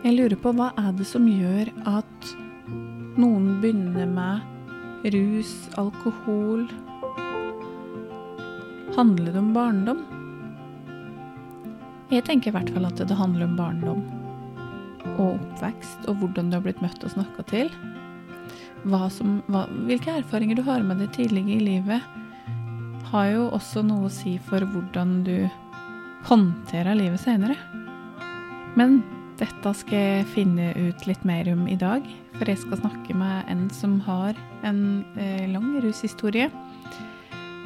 Jeg lurer på hva er det som gjør at noen begynner med rus, alkohol Handler det om barndom? Jeg tenker i hvert fall at det handler om barndom og oppvekst, og hvordan du har blitt møtt og snakka til. Som, hva, hvilke erfaringer du har med deg tidligere i livet, har jo også noe å si for hvordan du håndterer livet senere. Men dette skal jeg finne ut litt mer om i dag, for jeg skal snakke med en som har en eh, lang rushistorie.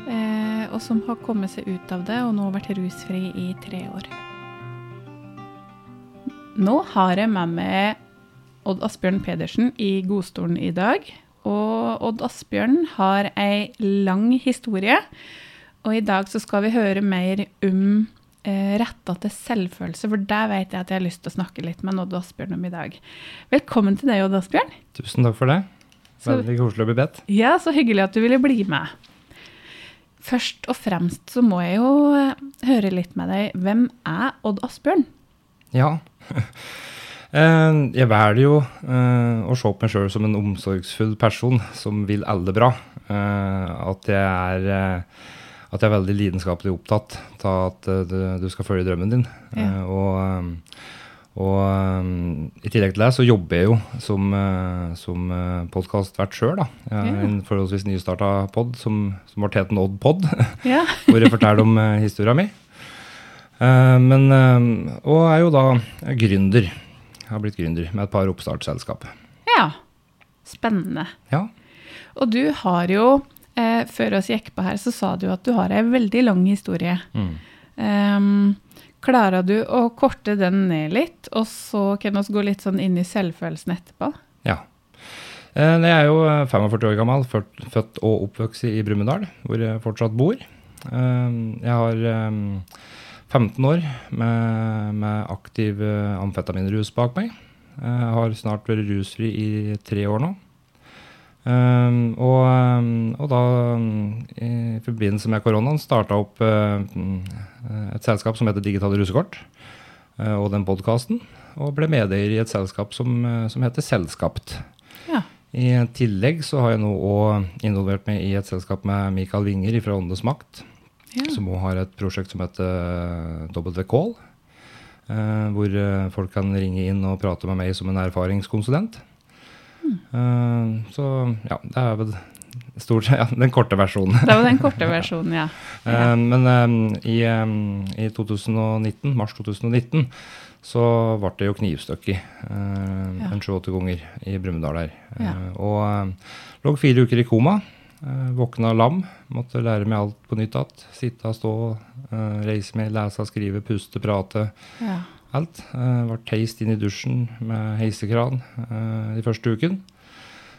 Eh, og som har kommet seg ut av det, og nå vært rusfri i tre år. Nå har jeg med meg Odd Asbjørn Pedersen i godstolen i dag. Og Odd Asbjørn har ei lang historie. Og i dag så skal vi høre mer om retta til selvfølelse, for der vet jeg at jeg har lyst til å snakke litt med Odd Asbjørn om i dag. Velkommen til deg, Odd Asbjørn. Tusen takk for det. Veldig koselig å bli bedt. Ja, så hyggelig at du ville bli med. Først og fremst så må jeg jo eh, høre litt med deg. Hvem er Odd Asbjørn? Ja. Eh, Jeg velger jo eh, å se på meg sjøl som en omsorgsfull person som vil alle bra. Eh, At jeg er eh, at jeg er veldig lidenskapelig opptatt av at eh, du, du skal følge drømmen din. Ja. Eh, Og, eh, og i tillegg til det så jobber jeg jo som, eh, som podkastvert sjøl. Ja. en forholdsvis nystarta pod som, som ble het Odd Pod. Ja. hvor jeg forteller om uh, historia mi. Eh, men, og er jo da gründer. Jeg har blitt gründer med et par oppstartsselskap. ja. Spennende. Ja. Og du har jo, eh, før oss gikk på her, så sa du at du har ei veldig lang historie. Mm. Um, klarer du å korte den ned litt, og så kan vi gå litt sånn inn i selvfølelsen etterpå? ja. Eh, Jeg er jo eh, 45 år gammel, født, og oppvokst i Brumunddal, hvor jeg fortsatt bor. Eh, Jeg har eh, 15 år med, med aktiv eh, amfetaminrus bak meg. Jeg har snart vært rusfri i tre år nå. Um, og, um, og da, um, i forbindelse med koronaen, starta opp uh, et selskap som heter Digitale russekort, uh, og den podkasten. Og ble medeier i et selskap som, uh, som heter Selskapt. Ja. I tillegg så har jeg nå òg involvert meg i et selskap med Mikael Winger fra Åndenes makt, Ja. som òg har et prosjekt som heter WCall. Uh, hvor folk kan ringe inn og prate med meg som en erfaringskonsulent. Uh, så ja, det er vel stort ja, den korte versjonen. Det var den korte versjonen, ja. Uh, men um, i, i 2019, mars 2019 så ble det jo knivstukket uh, Ja. en 28 ganger i Brumunddal her. Ja. Og um, lå fire uker i koma. Uh, våkna lam. Måtte lære meg alt på nytt igjen. Sitte, stå, reise meg, lese, skrive, puste, prate. ja. Alt. Uh, ble heist inn i dusjen med heisekran uh, de første uken.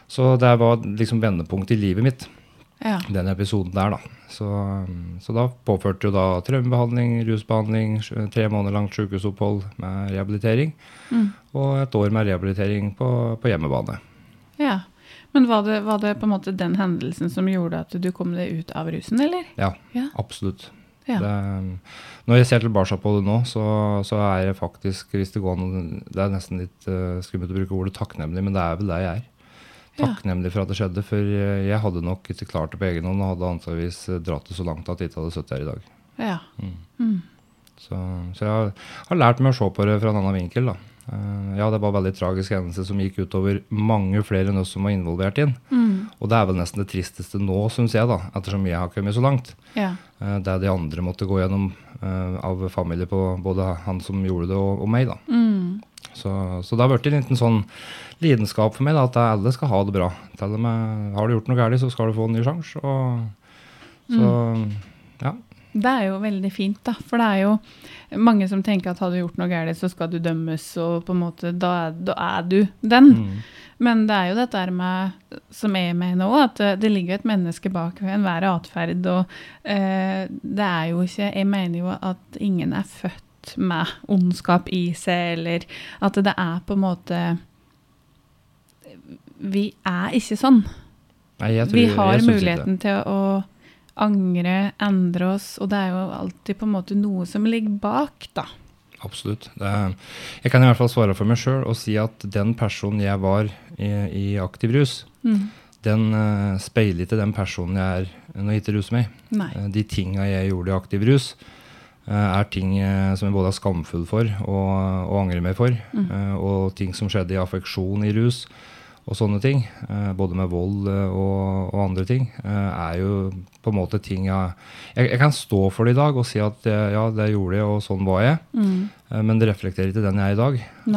Så det var liksom vendepunktet i livet mitt ja. den episoden der, da. Så, um, så da påførte jo da traumebehandling, rusbehandling, tre måneder langt sykehusopphold med rehabilitering, Mm. og et år med rehabilitering på, på hjemmebane. ja. Men var det, var det på en måte den hendelsen som gjorde at du kom deg ut av rusen, eller? Ja, Ja. absolutt. Ja. Det, når jeg ser tilbake på det nå, så, så er jeg faktisk, hvis det går Det er nesten litt uh, skummelt å bruke ordet takknemlig, men det er vel det jeg er. Takknemlig for at det skjedde, for uh, jeg hadde nok ikke klart det på egen hånd, og hadde antageligvis uh, dratt det så langt at jeg ikke hadde sittet her i dag. Ja. Mm. Mm. Så, så jeg har, har lært meg å se på det fra en annen vinkel. da. Eh, ja, det var en veldig tragisk hendelse som gikk utover mange flere enn oss som var involvert i den. Mm. Og det er vel nesten det tristeste nå, syns jeg, da, ettersom jeg har kommet så langt. Ja. Eh, det de andre måtte gå gjennom eh, av familie på både han som gjorde det, og, og meg. da. Mm. Så, så det har blitt en liten sånn lidenskap for meg, da, at alle skal ha det bra. Til og med, har du gjort noe galt, så skal du få en ny sjanse. Så så ja. Det er jo veldig fint, da. For det er jo mange som tenker at har du gjort noe galt, så skal du dømmes, og på en måte da da er du den. Mm. Men det er jo dette med, som jeg mener òg, at det, det ligger et menneske bak enhver atferd. Og eh, det er jo ikke Jeg mener jo at ingen er født med ondskap i seg, eller at det er på en måte Vi er ikke sånn. Nei, Vi har muligheten til å angre, endre oss, og det er jo alltid på en måte noe som ligger bak, da. Absolutt. Det, jeg kan i hvert fall svare for meg sjøl og si at den personen jeg var i, i aktiv rus, Mm. den uh, speiler ikke den personen jeg er når jeg ikke ruser meg. Nei. Eh, De tinga jeg gjorde i aktiv rus, uh, er ting uh, som jeg både er skamfull for og, og angrer meg for. Mm. Og ting som skjedde i affeksjon i rus og sånne ting, eh, både med vold eh, og, og andre ting, eh, er jo på en måte ting jeg, jeg Jeg kan stå for det i dag og si at ja, det gjorde jeg, og sånn var jeg. Mm. Men det reflekterer ikke den jeg er i dag.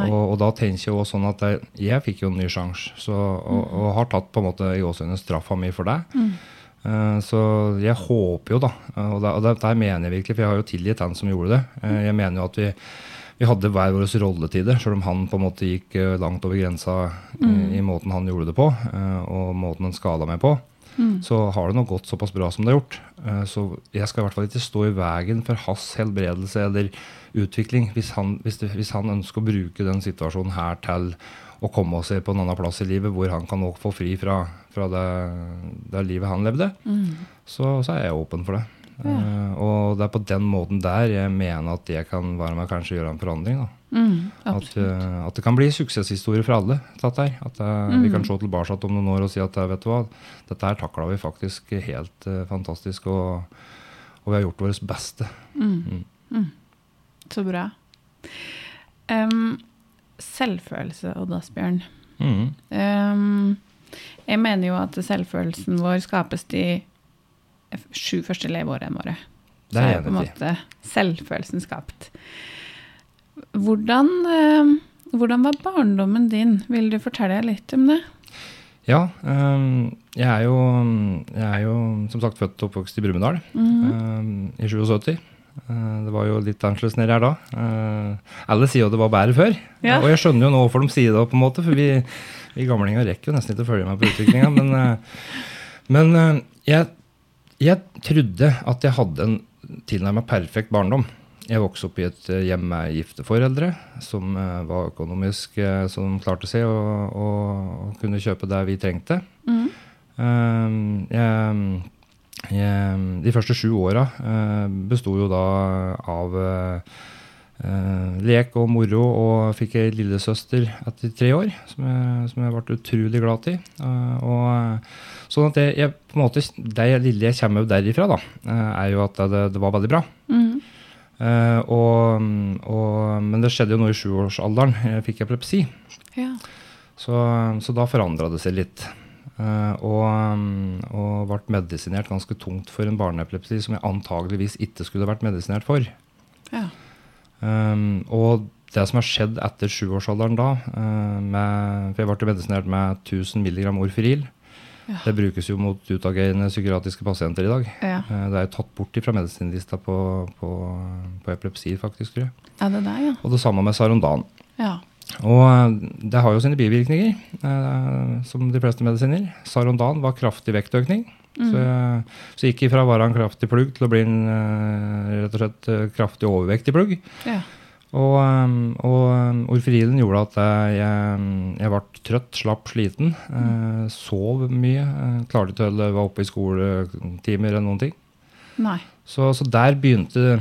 Og, og da tenker jeg også sånn at jeg, jeg fikk jo en ny sjanse, og, og har tatt på en måte i gåseøynene straffa mi for det. Mm. Så jeg håper jo, da, og det, og det, det mener jeg virkelig, for jeg har jo tilgitt han som gjorde det. Eh, Jeg mener jo at vi, vi hadde hver vår rolletider, selv om han på en måte gikk eh, langt over grensa i, i måten han gjorde det på, eh, og måten han skada meg på. Mm. Så har det nå gått såpass bra som det har gjort. Eh, Så jeg skal i hvert fall ikke stå i veien for hans helbredelse eller utvikling hvis han, hvis, det, hvis han ønsker å bruke den situasjonen her til å komme seg på en annen plass i livet hvor han kan få fri fra, fra det, det livet han levde, Mm. så, så er jeg åpen for det. Ja. Eh, og det er på den måten der jeg mener at jeg kan være med og kanskje gjøre en forandring. Mm. At, eh, at det kan bli suksesshistorie for alle. Tatt her. At eh, vi kan se tilbake om noen år og si at vet du hva, dette her takla vi faktisk helt uh, fantastisk, og, og vi har gjort vårt beste. Mm. Mm. Så bra. Um, selvfølelse, Odd Asbjørn. Mm. Em, jeg mener jo at selvfølelsen vår skapes f- sju første leveårene våre. Så er jeg på en måte selvfølelsen skapt. Hvordan, hvordan var barndommen din? Vil du fortelle litt om det? Ja, eh, jeg, er jo, jeg er jo som sagt født og oppvokst i Brumunddal mm -hmm. i 77. Eh, det var jo litt annerledes nedi her da. Eh, alle sier jo det var bedre før. Ja. Og jeg skjønner jo nå hvorfor de sier det, på en måte, for vi, vi gamlinger rekker jo nesten ikke å følge med på utviklinga. Men, eh, men eh, jeg, jeg trodde at jeg hadde en tilnærmet perfekt barndom. Jeg vokste opp i et eh, hjem med gifte foreldre som eh, var økonomisk, eh, som klarte seg og, og, kunne kjøpe det vi trengte. Mm. Eh, jeg, jeg, de første sju åra besto jo da av lek og moro, og fikk ei lillesøster etter tre år, som jeg, som jeg ble utrolig glad til. Eh, og, eh, sånn at jeg, jeg, på en måte, det lille jeg kommer derifra, da, eh, er jo at det, det var veldig bra. Mm. Uh, og, og, men det skjedde jo nå i sjuårsalderen. Jeg fikk epilepsi. Ja. Så, så da forandra det seg litt. Uh, og, og ble medisinert ganske tungt for en barneepilepsi som jeg antageligvis ikke skulle vært medisinert for. ja. Um, og det som har skjedd etter sjuårsalderen da, eh, med, for jeg ble medisinert med 1000 mg orferil, Ja. det brukes jo mot utagerende psykiatriske pasienter i dag. Ja. Eh, det er jo tatt bort fra medisinlista på, på, på epilepsi, faktisk, tror jeg. Ja, det der, ja? Og det samme med Sarondan. Ja. Og eh, det har jo sine bivirkninger, eh, som de fleste medisiner. Sarondan var kraftig vektøkning. Så, jeg, så jeg gikk ifra å være en kraftig plugg til å bli en eh, rett og slett eh, kraftig overvektig plugg. ja. Og, eh, og orferilen gjorde at jeg, jeg ble trøtt, slapp, sliten. Mm. Sov mye. Klarte ikke å være oppe i skoletimer eller noen ting. Nei. Så, så der begynte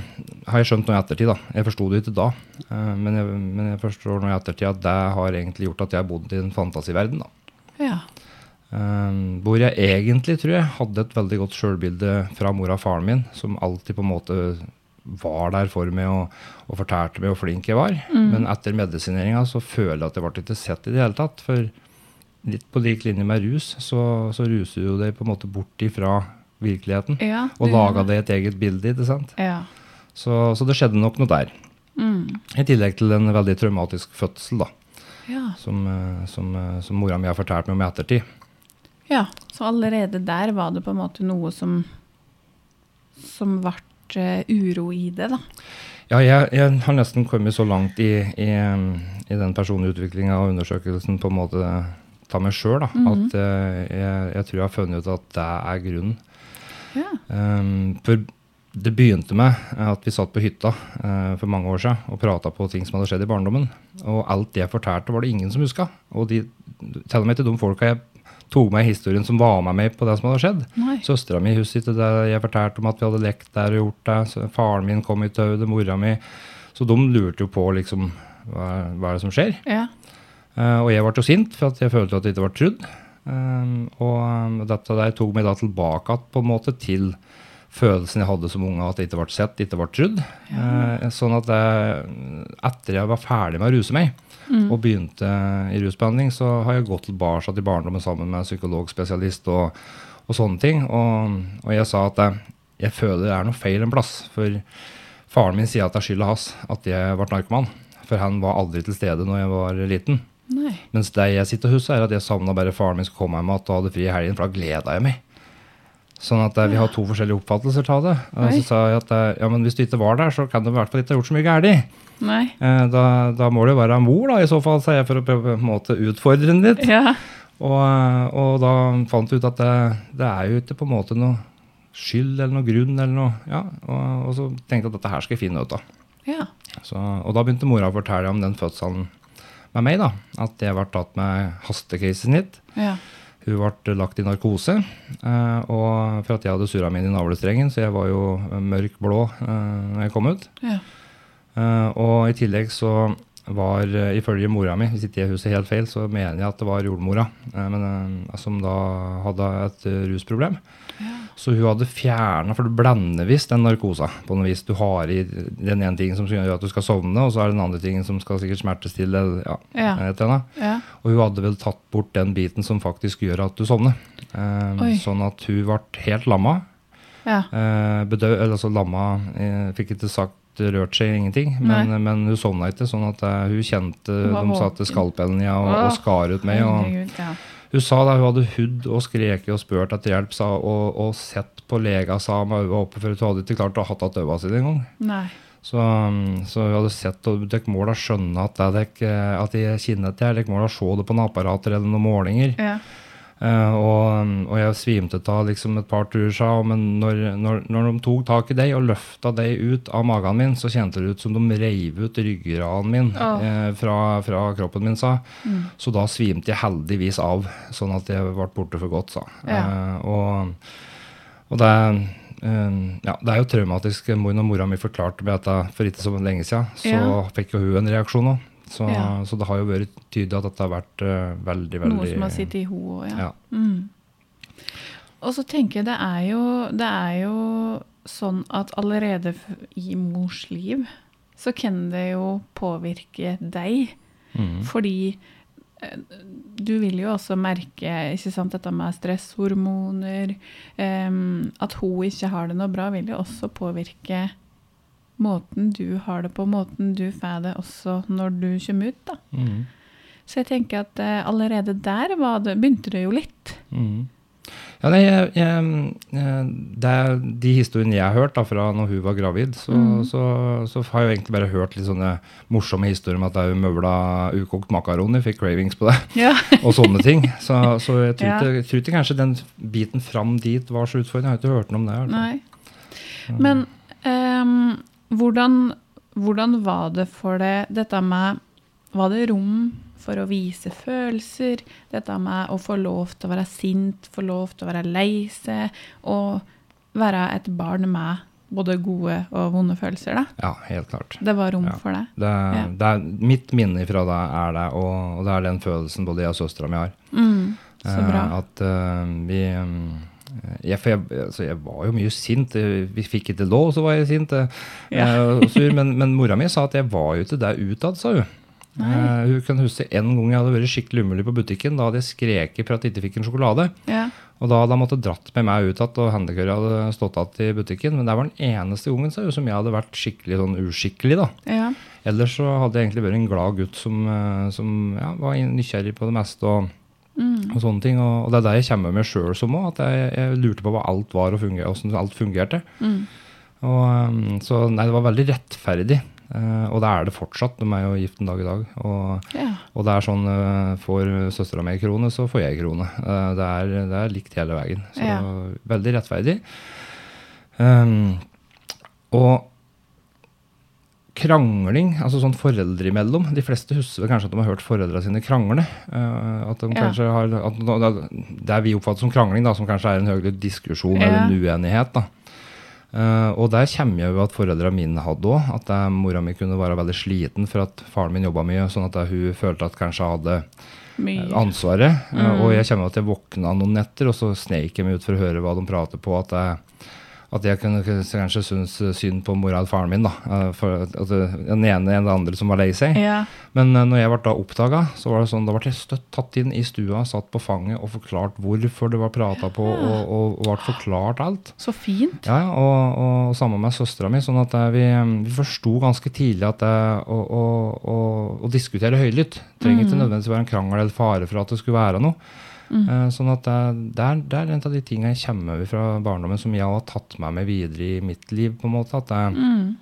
Har jeg skjønt noe i ettertid, da. Jeg forsto det ikke da. eh, Men jeg, men jeg forstår nå i ettertid at det har egentlig gjort at jeg har bodd i en fantasiverden. da. Ja. Eh, hvor jeg egentlig, tror jeg, hadde et veldig godt sjølbilde fra mora og faren min, som alltid på en måte var der for meg og, og fortalte meg hvor flink jeg var. Men etter medisineringa så føler jeg at jeg ble ikke sett i det hele tatt. For litt på lik linje med rus, så, så ruser du deg på en måte bort ifra virkeligheten. ja Og laga deg et eget bilde, ikke sant. Ja. Så, så det skjedde nok noe der. Mm. I tillegg til en veldig traumatisk fødsel, da. ja. Som, eh, som, eh, som mora mi har fortalt meg om i ettertid. Ja, så allerede der var det på en måte noe som som ble eh, uro i det, da. Ja, jeg, jeg har nesten kommet så langt i, i, i den personlige utviklinga og undersøkelsen på en måte ta meg sjøl, da, at eh, jeg, jeg tror jeg har funnet ut at det er grunnen. Ja. Um, for det begynte med at vi satt på hytta uh, for mange år siden og prata på ting som hadde skjedd i barndommen. Og alt det jeg fortalte, var det ingen som huska. Og de, til og med til de folka jeg tok med historien som var med meg på det som hadde skjedd. Søstera mi husker ikke det jeg fortalte om at vi hadde lekt der og gjort det. Så faren min kom i tauet, mora mi. Så de lurte jo på liksom hva, hva er det som skjer. Ja. Uh, og jeg ble jo sint for at jeg følte at jeg ikke ble trudd. Eh, og um, dette der tok meg da tilbake på en måte til følelsen jeg hadde som unge, at jeg ikke ble sett, ikke ble trudd. Uh, sånn at jeg, etter jeg var ferdig med å ruse meg, Mm. og begynte i rusbehandling, så har jeg gått tilbake til barndommen sammen med psykologspesialist og, og sånne ting. Og, og jeg sa at jeg, jeg føler det er noe feil en plass. For faren min sier at det er skylda hans at jeg ble narkoman. For han var aldri til stede når jeg var liten. Nei. Mens det jeg sitter og husker, er at jeg savna bare faren min skulle komme hjem og hadde fri i helgen, for da gleda jeg meg. Sånn at eh, vi har to forskjellige oppfattelser av det. Og så sa jeg at eh, ja, men hvis du ikke var der, så kan du i hvert fall ikke ha gjort så mye galt. Eh, Da, da må du jo være mor, da, i så fall, sa jeg, for å prøve på en måte utfordre den litt. Ja. Og, og da fant jeg ut at det, det er jo ikke på en måte noe skyld eller noe grunn eller noe. Ja, og, og så tenkte jeg at dette her skal jeg finne ut av. Ja. Så, og da begynte mora å fortelle om den fødselen med meg, da. At jeg ble tatt med hastekeisersnitt. Ja. Hun ble lagt i narkose. Eh, og for at jeg hadde inn i navlestrengen, så jeg var jo mørk blå eh, når jeg kom ut. Ja. Eh, og i tillegg så var, eh, ifølge mora mi, hvis ikke jeg husker helt feil, så mener jeg at det var jordmora, eh, men, eh, som da hadde et rusproblem. rusproblem. Så hun hadde fjerna, for du blander visst den narkosa på noe vis. Du har i den ene tingen som gjør at du skal sovne, og så er det den andre tingen som skal sikkert smertestille. Ja, Ja. et eller annet. Ja. Og hun hadde vel tatt bort den biten som faktisk gjør at du sovner. Eh, sånn at hun ble helt lamma. Ja. Eh, bedøv, eller altså lamma eh, Fikk ikke sagt rørt seg ingenting, men, men hun sovna ikke. Sånn at eh, hun kjente De satte skalpellen i henne og, og skar ut meg. Og, ja. hun sa da hun hadde hudd og skreket og spurt etter hjelp sa, og, og sett på lega sa med øynene oppe, for hun hadde ikke klart å ha tatt øynene sine engang. Så, um, så hun hadde sett, og dere må da skjønne at, det, at jeg kjenner til dere må da se det på noen apparater eller noen målinger. Ja. Eh, og, og jeg svimte av liksom et par turer, men når, når, når de tok tak i deg og løfta deg ut av magen min, så kjente det ut som de reiv ut ryggraden min oh. uh, fra, fra kroppen min, sa Mm. Så da svimte jeg heldigvis av, sånn at jeg ble borte for godt, sa Ja. Uh, og, og det, ja, det er jo traumatisk. Mor- Når mora mi forklarte meg dette for ikke så lenge siden, så Ja. fikk jo hun en reaksjon òg. Så, Ja. så det har jo vært tydelig at dette har vært uh, veldig, veldig Noe som har sittet i hodet òg, ja. ja. Mm. Og så tenker jeg det er jo Det er jo sånn at allerede i mors liv så kan det jo påvirke deg. Mm. Fordi eh, du vil jo også merke ikke sant, dette med stresshormoner um, At hun ikke har det noe bra, vil jo også påvirke måten du har det på, måten du får det også når du kommer ut. da. Mm. Så jeg tenker at uh, allerede der var det, begynte det jo litt. Mm. Ja, nei, jeg, jeg, jeg- det er de historiene jeg har hørt da, fra når hun var gravid, så, Mm. så, så har jeg egentlig bare hørt litt sånne morsomme historier om at hun møvla ukokt makaroni, fikk cravings på det, Ja. og sånne ting. Så, så jeg tror Ja. ikke, tror ikke kanskje den biten fram dit var så utfordrende. Jeg har ikke hørt noe om det. fall. Nei. Men ehm, hvordan, hvordan var det for deg dette med Var det rom for å vise følelser? Dette med å få lov til å være sint, få lov til å være lei seg, og være et barn med både gode og vonde følelser, da? Ja, helt klart. Det var rom Ja. for det? Det, Ja. det er, mitt minne fra det er det, og, og det er den følelsen både jeg og søstera mi har. Mm, så Eh, bra. At eh, vi mm, jeg, for jeg, altså jeg var jo mye sint. Vi fikk ikke lov, så var jeg sint. eh, Ja. eh, og sur, men, men mora mi sa at jeg var jo ikke der utad, sa hun. Uh, hun kan huske en gang jeg hadde vært skikkelig umulig på butikken. Da hadde jeg skreket for at jeg ikke fikk en sjokolade. Ja. Og da hadde han måttet dratt med meg ut igjen, og handikøret hadde stått igjen i butikken. Men det var den eneste gangen sa hun, som jeg hadde vært skikkelig sånn uskikkelig. da. ja. Ellers så hadde jeg egentlig vært en glad gutt som, som ja, var nysgjerrig på det meste. og Mm. og sånne ting. Og, og det er det jeg kommer med sjøl som òg, at jeg, jeg lurte på hva alt var og funger, hvordan alt fungerte. Mm. Og, um, så nei, det var veldig rettferdig. Uh, og det er det fortsatt. De er jo gift en dag i dag. Og, ja. og det er sånn uh, får søstera mi krone, så får jeg krone. Uh, det, er, det er likt hele veien. Så Ja. veldig rettferdig. Um, og krangling, altså sånn foreldre imellom De fleste husker vel kanskje at de har hørt foreldrene sine krangle. Uh, at de Ja. kanskje har, at, Det vi oppfatter som krangling, da, som kanskje er en høyere diskusjon Ja. eller en uenighet. da. Uh, og der kommer jeg jo at foreldrene mine hadde òg. At eh, mora mi kunne være veldig sliten for at faren min jobba mye. Sånn at eh, hun følte at kanskje jeg hadde Mye. ansvaret. Eh, Mm. Og jeg kommer jo at jeg våkna noen netter, og så sneik jeg meg ut for å høre hva de prater på. At jeg, at jeg kunne kanskje synes synd på mora og faren min. da. Eh, For at at den ene eller den andre som var lei seg. Ja. Men eh, når jeg ble da oppdaga, så var det sånn, da ble jeg støtt tatt inn i stua, satt på fanget og forklart hvorfor det var prata på, og, og, ble forklart alt. Så fint. Ja, og, og sammen med søstera mi. Sånn at eh, vi, vi forsto ganske tidlig at det, å, å, å, å diskutere høylytt trenger ikke nødvendigvis være en krangel eller fare for at det skulle være noe. Eh, Sånn at det er, det er en av de tingene jeg kommer over fra barndommen som jeg har tatt med meg videre i mitt liv. på en måte, at det, Mm.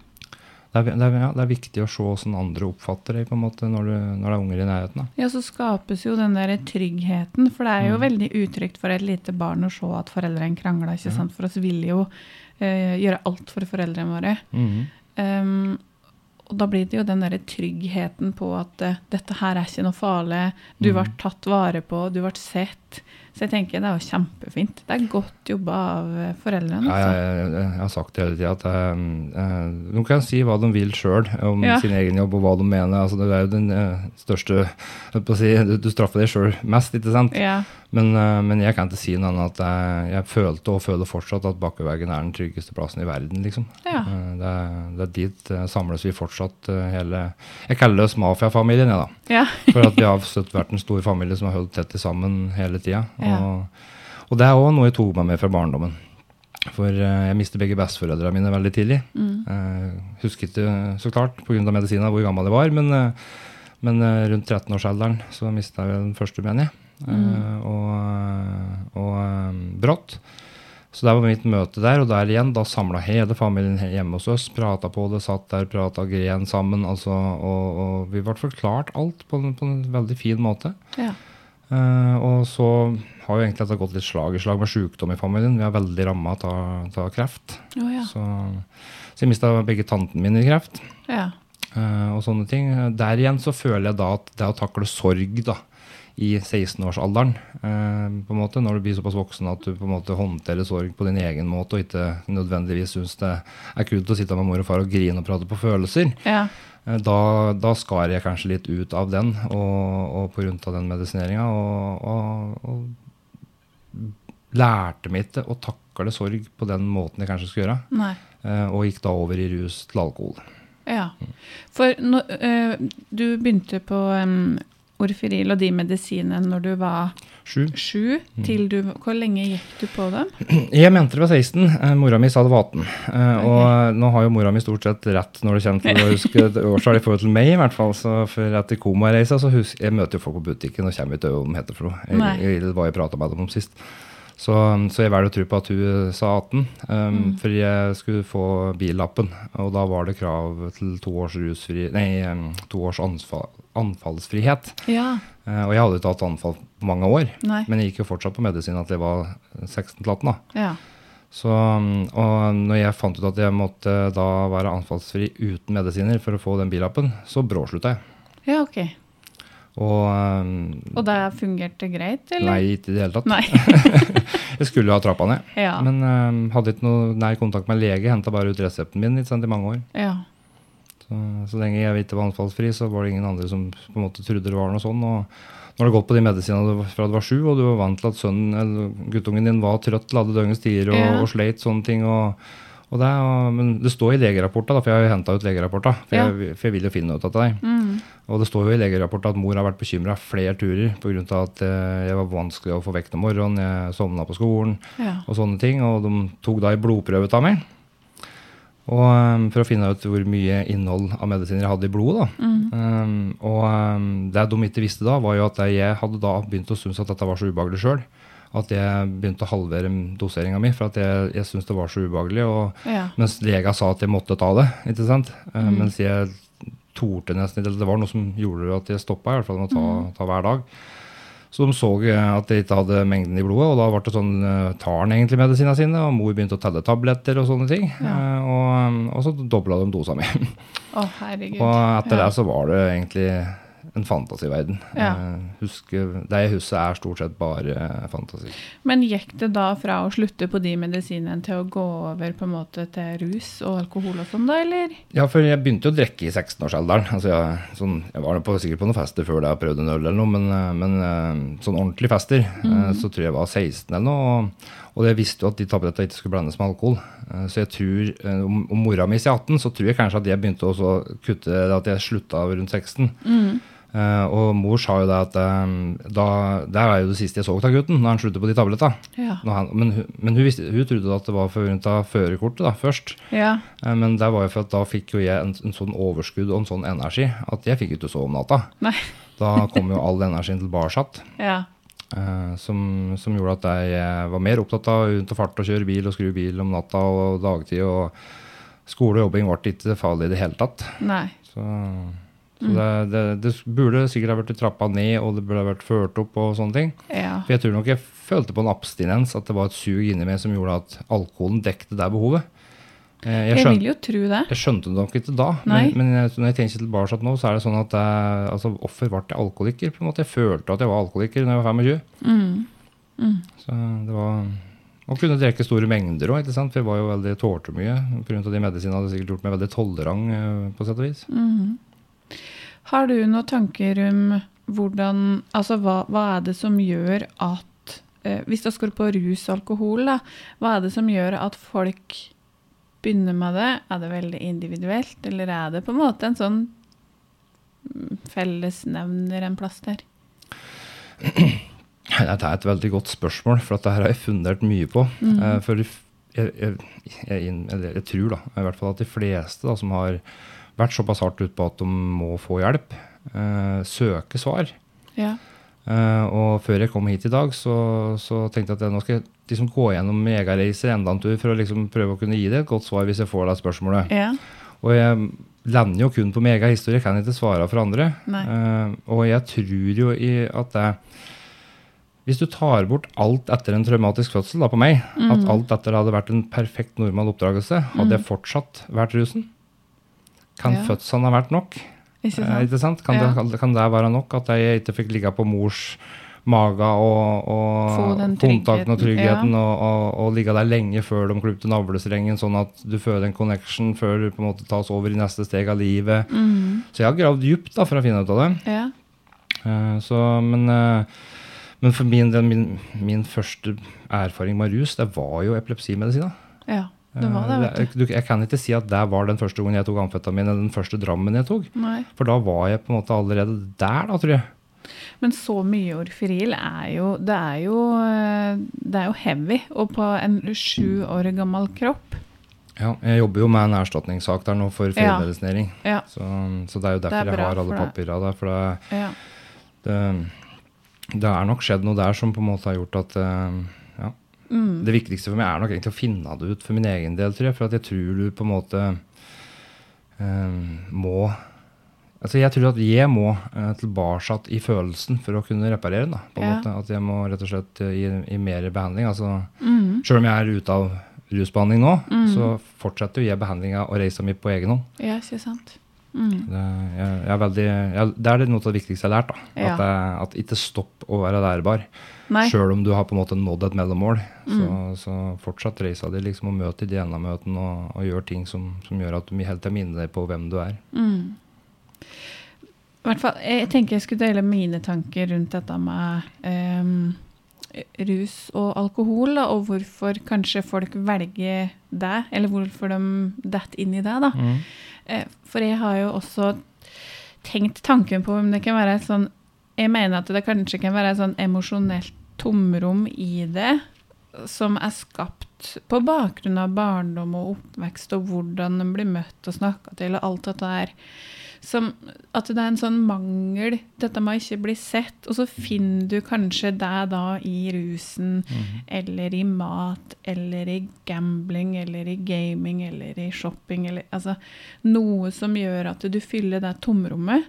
det, er, det, er, ja, er viktig å se hvordan andre oppfatter deg på en måte når du, når det er unger i nærheten. da. Ja, så skapes jo den der tryggheten. For det er Mm. jo veldig utrygt for et lite barn å se at foreldrene krangler. ikke sant? For oss vil jo eh, gjøre alt for foreldrene våre. Um, og da blir det jo den derre tryggheten på at uh, dette her er ikke noe farlig. Du ble tatt vare på, du ble sett. Så jeg tenker det er jo kjempefint. Det er godt jobba av eh, foreldrene. Altså. jeg, jeg, jeg har sagt det hele tida, at eh, eh, de kan si hva de vil sjøl om Ja. sin egen jobb og hva de mener. Altså, det er jo den uh, største jeg si, du, du straffer deg sjøl mest, ikke sant? Ja. Men, eh, men jeg kan ikke si noe annet at jeg, jeg følte og føler fortsatt at Bakkeveggen er den tryggeste plassen i verden, liksom. Ja. Eh, det, det er dit eh, samles vi fortsatt hele Jeg kaller oss mafiafamilien, jeg, da. ja. For at vi har støtt vært en stor familie som har holdt tett sammen hele tida. Ja. Og, og det er òg noe jeg tok med fra barndommen. For jeg mistet begge besteforeldrene mine veldig tidlig. Mm. Husker ikke så klart pga. medisinen hvor gammel jeg var, men, men rundt 13-årsalderen så mista jeg den første, mener jeg. Eh, og og eh, brått. Så det var mitt møte der, og der igjen, da samla hele familien hjemme hos oss. Prata på det, satt der, prata gren sammen. Altså, og, og vi ble forklart alt på, en- på en veldig fin måte. ja. Uh, og så har jo egentlig dette gått litt slag i slag med sykdom i familien. Vi er veldig ramma av kreft. Oh, ja. Så, så jeg mista begge tantene mine i kreft. ja. Uh, og sånne ting. Der igjen så føler jeg da at det å takle sorg da, i 16-årsalderen, eh, på en måte, når du blir såpass voksen at du på en måte håndterer sorg på din egen måte, og ikke nødvendigvis syns det er kult å sitte med mor og far og grine og prate på følelser, ja. eh, da, da skar jeg kanskje litt ut av den, og, og av den medisineringa, og, og, og lærte meg ikke å takle sorg på den måten jeg kanskje skulle gjøre, Nei. eh, og gikk da over i rus til alkohol. Ja. For eh, du begynte på Orfiril og de medisinene når du var Sju. sju. Til du, hvor lenge gikk du på dem? Jeg mente det var 16. Eh, mora mi sa det var 18. Og okay. nå har jo mora mi stort sett rett når det kommer til å huske et årstall i forhold til meg, i hvert fall. Så for etter komareisa så husker jeg møter jo folk på butikken og kommer ikke over hva de heter for noe. Jeg, jeg, det var jeg prata med dem om sist. Så, så jeg velger å tro på at hun sa 18, um, for jeg skulle få billappen. Og da var det krav til to års rusfri Nei, um, to års anfall, anfallsfrihet. Ja. Uh, og jeg hadde ikke hatt anfall på mange år, Nei. men jeg gikk jo fortsatt på medisin at jeg var 16 til 18. da. Ja. Så, um, og når jeg fant ut at jeg måtte da være anfallsfri uten medisiner for å få den billappen, så bråslutta jeg. ja, ok. Og um, Og det fungerte greit, eller? nei, ikke i det hele tatt. Jeg skulle jo ha trappa ned. Ja. Men um, hadde ikke noe nær kontakt med lege, henta bare ut resepten min ikke sant, i mange år. ja. Så, så lenge jeg ikke var anfallsfri, så var det ingen andre som på en måte trodde det var noe sånn. Og når du har gått på de medisinene fra du var sju, og du var vant til at sønnen eller guttungen din var trøtt til alle døgnets tider og, Ja. og sleit sånne ting og det, Men det står i legerapporta, for jeg har jo henta ut legerapporta. For, Ja. jeg, for jeg vil jo finne ut av det. Mm. Og det står jo i legerapporta at mor har vært bekymra flere turer pga. at eh, jeg var vanskelig å få vekt om morgenen, jeg sovna på skolen ja. og sånne ting. Og de tok da en blodprøve av meg. Og um, For å finne ut hvor mye innhold av medisiner jeg hadde i blodet. Mm. Um, og um, Det de ikke visste da, var jo at jeg hadde da begynt å synes at dette var så ubehagelig sjøl. At jeg begynte å halvere doseringa mi, for at jeg, jeg syntes det var så ubehagelig. Og, ja. mens lega sa at jeg måtte ta det. ikke sant? Uh, Mm. Mens jeg torde nesten ikke. Det var noe som gjorde at jeg stoppa, i hvert fall med å ta, Mm. ta hver dag. Så de så eh, at jeg ikke hadde mengden i blodet, og da ble det sånn eh, tar han egentlig medisinene sine, og mor begynte å telle tabletter og sånne ting. Ja. Eh, og, og så dobla de dosa mi. Å, herregud. og etter Ja. det så var det egentlig en fantasiverden. Ja. Eh, husker, det jeg husker, er stort sett bare eh, fantasi. Men gikk det da fra å slutte på de medisinene til å gå over på en måte til rus og alkohol og sånn, da, eller? Ja, for jeg begynte jo å drikke i 16-årsalderen. Altså jeg, sånn, jeg var på, sikkert på noen fester før jeg prøvde en øl eller noe, men, eh, men sånn ordentlige fester, eh, så tror jeg jeg var 16 eller noe. Og, jeg visste jo at de tablettene ikke skulle blandes med alkohol. Eh, Så jeg tror, eh, om, om mora mi sier 18, så tror jeg kanskje at jeg begynte å kutte, at jeg slutta rundt 16. Eh, og mor sa jo det at um, da, det er jo det siste jeg så av gutten, når han slutter på de tablettene. Ja. Men men hun, visste, hun trodde at det var av førerkortet da, først. Ja. Uh, Men det var jo for at da fikk jo jeg en, en sånn overskudd og en sånn energi at jeg fikk ikke sove om natta. Nei. Da kom jo all energien tilbake. Ja. Eh, som, som gjorde at jeg eh, var mer opptatt av rundt og fart og kjøre bil og skru bil om natta og dagtid. Og skole og jobbing ble ikke farlig i det hele tatt. Nei. Så, så det, det, det burde sikkert ha vært trappa ned, og det burde ha vært ført opp og sånne ting. Ja. For jeg tror nok jeg følte på en abstinens, at det var et sug inni meg som gjorde at alkoholen dekte det behovet. Eh, Jeg, Jeg skjønte, vil jo tro det. jeg skjønte det nok ikke da, men, men jeg- når jeg tenker tilbake nå, så er det sånn at jeg, altså, offer ble jeg alkoholiker? på en måte? Jeg følte at jeg var alkoholiker da jeg var 25. Mm. Så det var Og kunne drikke store mengder òg, for jeg var jo veldig tålte mye. Pga. de medisinene hadde sikkert gjort meg veldig tolerant, eh, på sett og vis. Mm. Har du noen tanker om hvordan Altså, hva, hva er det som gjør at eh, Hvis det skal på rus og alkohol, da, hva er det som gjør at folk begynner med det? Er det veldig individuelt, eller er det på en måte en sånn mm, fellesnevner en plass der? Dette er et veldig godt spørsmål, for dette har jeg fundert mye på. Mm. Eh, For jeg, jeg, jeg, jeg, tror da, i hvert fall at de fleste da, som har vært såpass hardt ute på at de må få hjelp, eh, søker svar. Ja. Eh, og før jeg kom hit i dag, så, så tenkte jeg at jeg nå skal liksom gå gjennom megareiser enda en tur for å liksom prøve å kunne gi det et godt svar hvis jeg får det spørsmålet. Ja. Og jeg lander jo kun på megahistorie, kan ikke svare for andre. Eh, og jeg tror jo i at det Hvis du tar bort alt etter en traumatisk fødsel da på meg, at alt etter hadde vært en perfekt normal oppdragelse, hadde jeg fortsatt vært rusen? Kan Ja. fødselen ha vært nok? Ikke Eh, ikke sant? Kan, Ja. det, kan det være nok at jeg ikke fikk ligge på mors mage og, og kontakten og tryggheten, ja. og, og, og ligge der lenge før de klippet navlestrengen, sånn at du føler en connection før du på en måte tas over i neste steg av livet. Mm. Så jeg har gravd dypt da, for å finne ut av det. Ja. Eh, så, men, eh, men for min del, min, min første erfaring med rus, det var jo epilepsimedisin. ja. Det var det, Eh, vet du. du, jeg kan ikke si at det var den første gangen jeg tok amfetamin, eller den første drammen jeg tok. Nei. For da var jeg på en måte allerede der, da, tror jeg. Men så mye Orferil er jo Det er jo, eh, det er jo heavy. Og på en sju år gammel kropp Ja, jeg jobber jo med en erstatningssak der nå for Ja. feilmedisinering. Ja. Så, så det er jo derfor er jeg har alle papirene der. For det, ja. det, det er nok skjedd noe der som på en måte har gjort at eh, ja. Mm. Det viktigste for meg er nok egentlig å finne det ut for min egen del, tror jeg. For jeg tror du på en måte um, må Altså jeg tror at jeg må uh, tilbake i følelsen for å kunne reparere den. da, på en Ja. måte. At jeg må rett og slett gi, gi, mer behandling. altså Mm. Selv om jeg er ute av rusbehandling nå, Mm. så fortsetter jeg behandlinga og reisa mi på egen hånd. ja, ikke sant. Mm. Det, jeg, jeg er veldig, jeg, det er noe av det viktigste jeg har lært. Ja. At, at ikke stopp å være lærbar. Sjøl om du har på en måte nådd et mellommål, så, Mm. så fortsatt reisa di liksom og møt i de møtene og, og gjør ting som, som gjør at du helt til minner deg på hvem du er. Mm. I hvert fall, jeg tenker jeg skulle dele mine tanker rundt dette med um, rus og alkohol, da, og hvorfor kanskje folk velger det, eller hvorfor de detter inn i det. da. Eh, For jeg har jo også tenkt tanken på om det kan være et sånn Jeg mener at det kanskje kan være et sånn emosjonelt tomrom i det, som er skapt på bakgrunn av barndom og oppvekst og hvordan en blir møtt og snakka til og alt dette her. Som at det er en sånn mangel, dette må ikke bli sett. Og så finner du kanskje deg da i rusen, eller i mat, eller i gambling, eller i gaming, eller i shopping, eller altså noe som gjør at du fyller det tomrommet.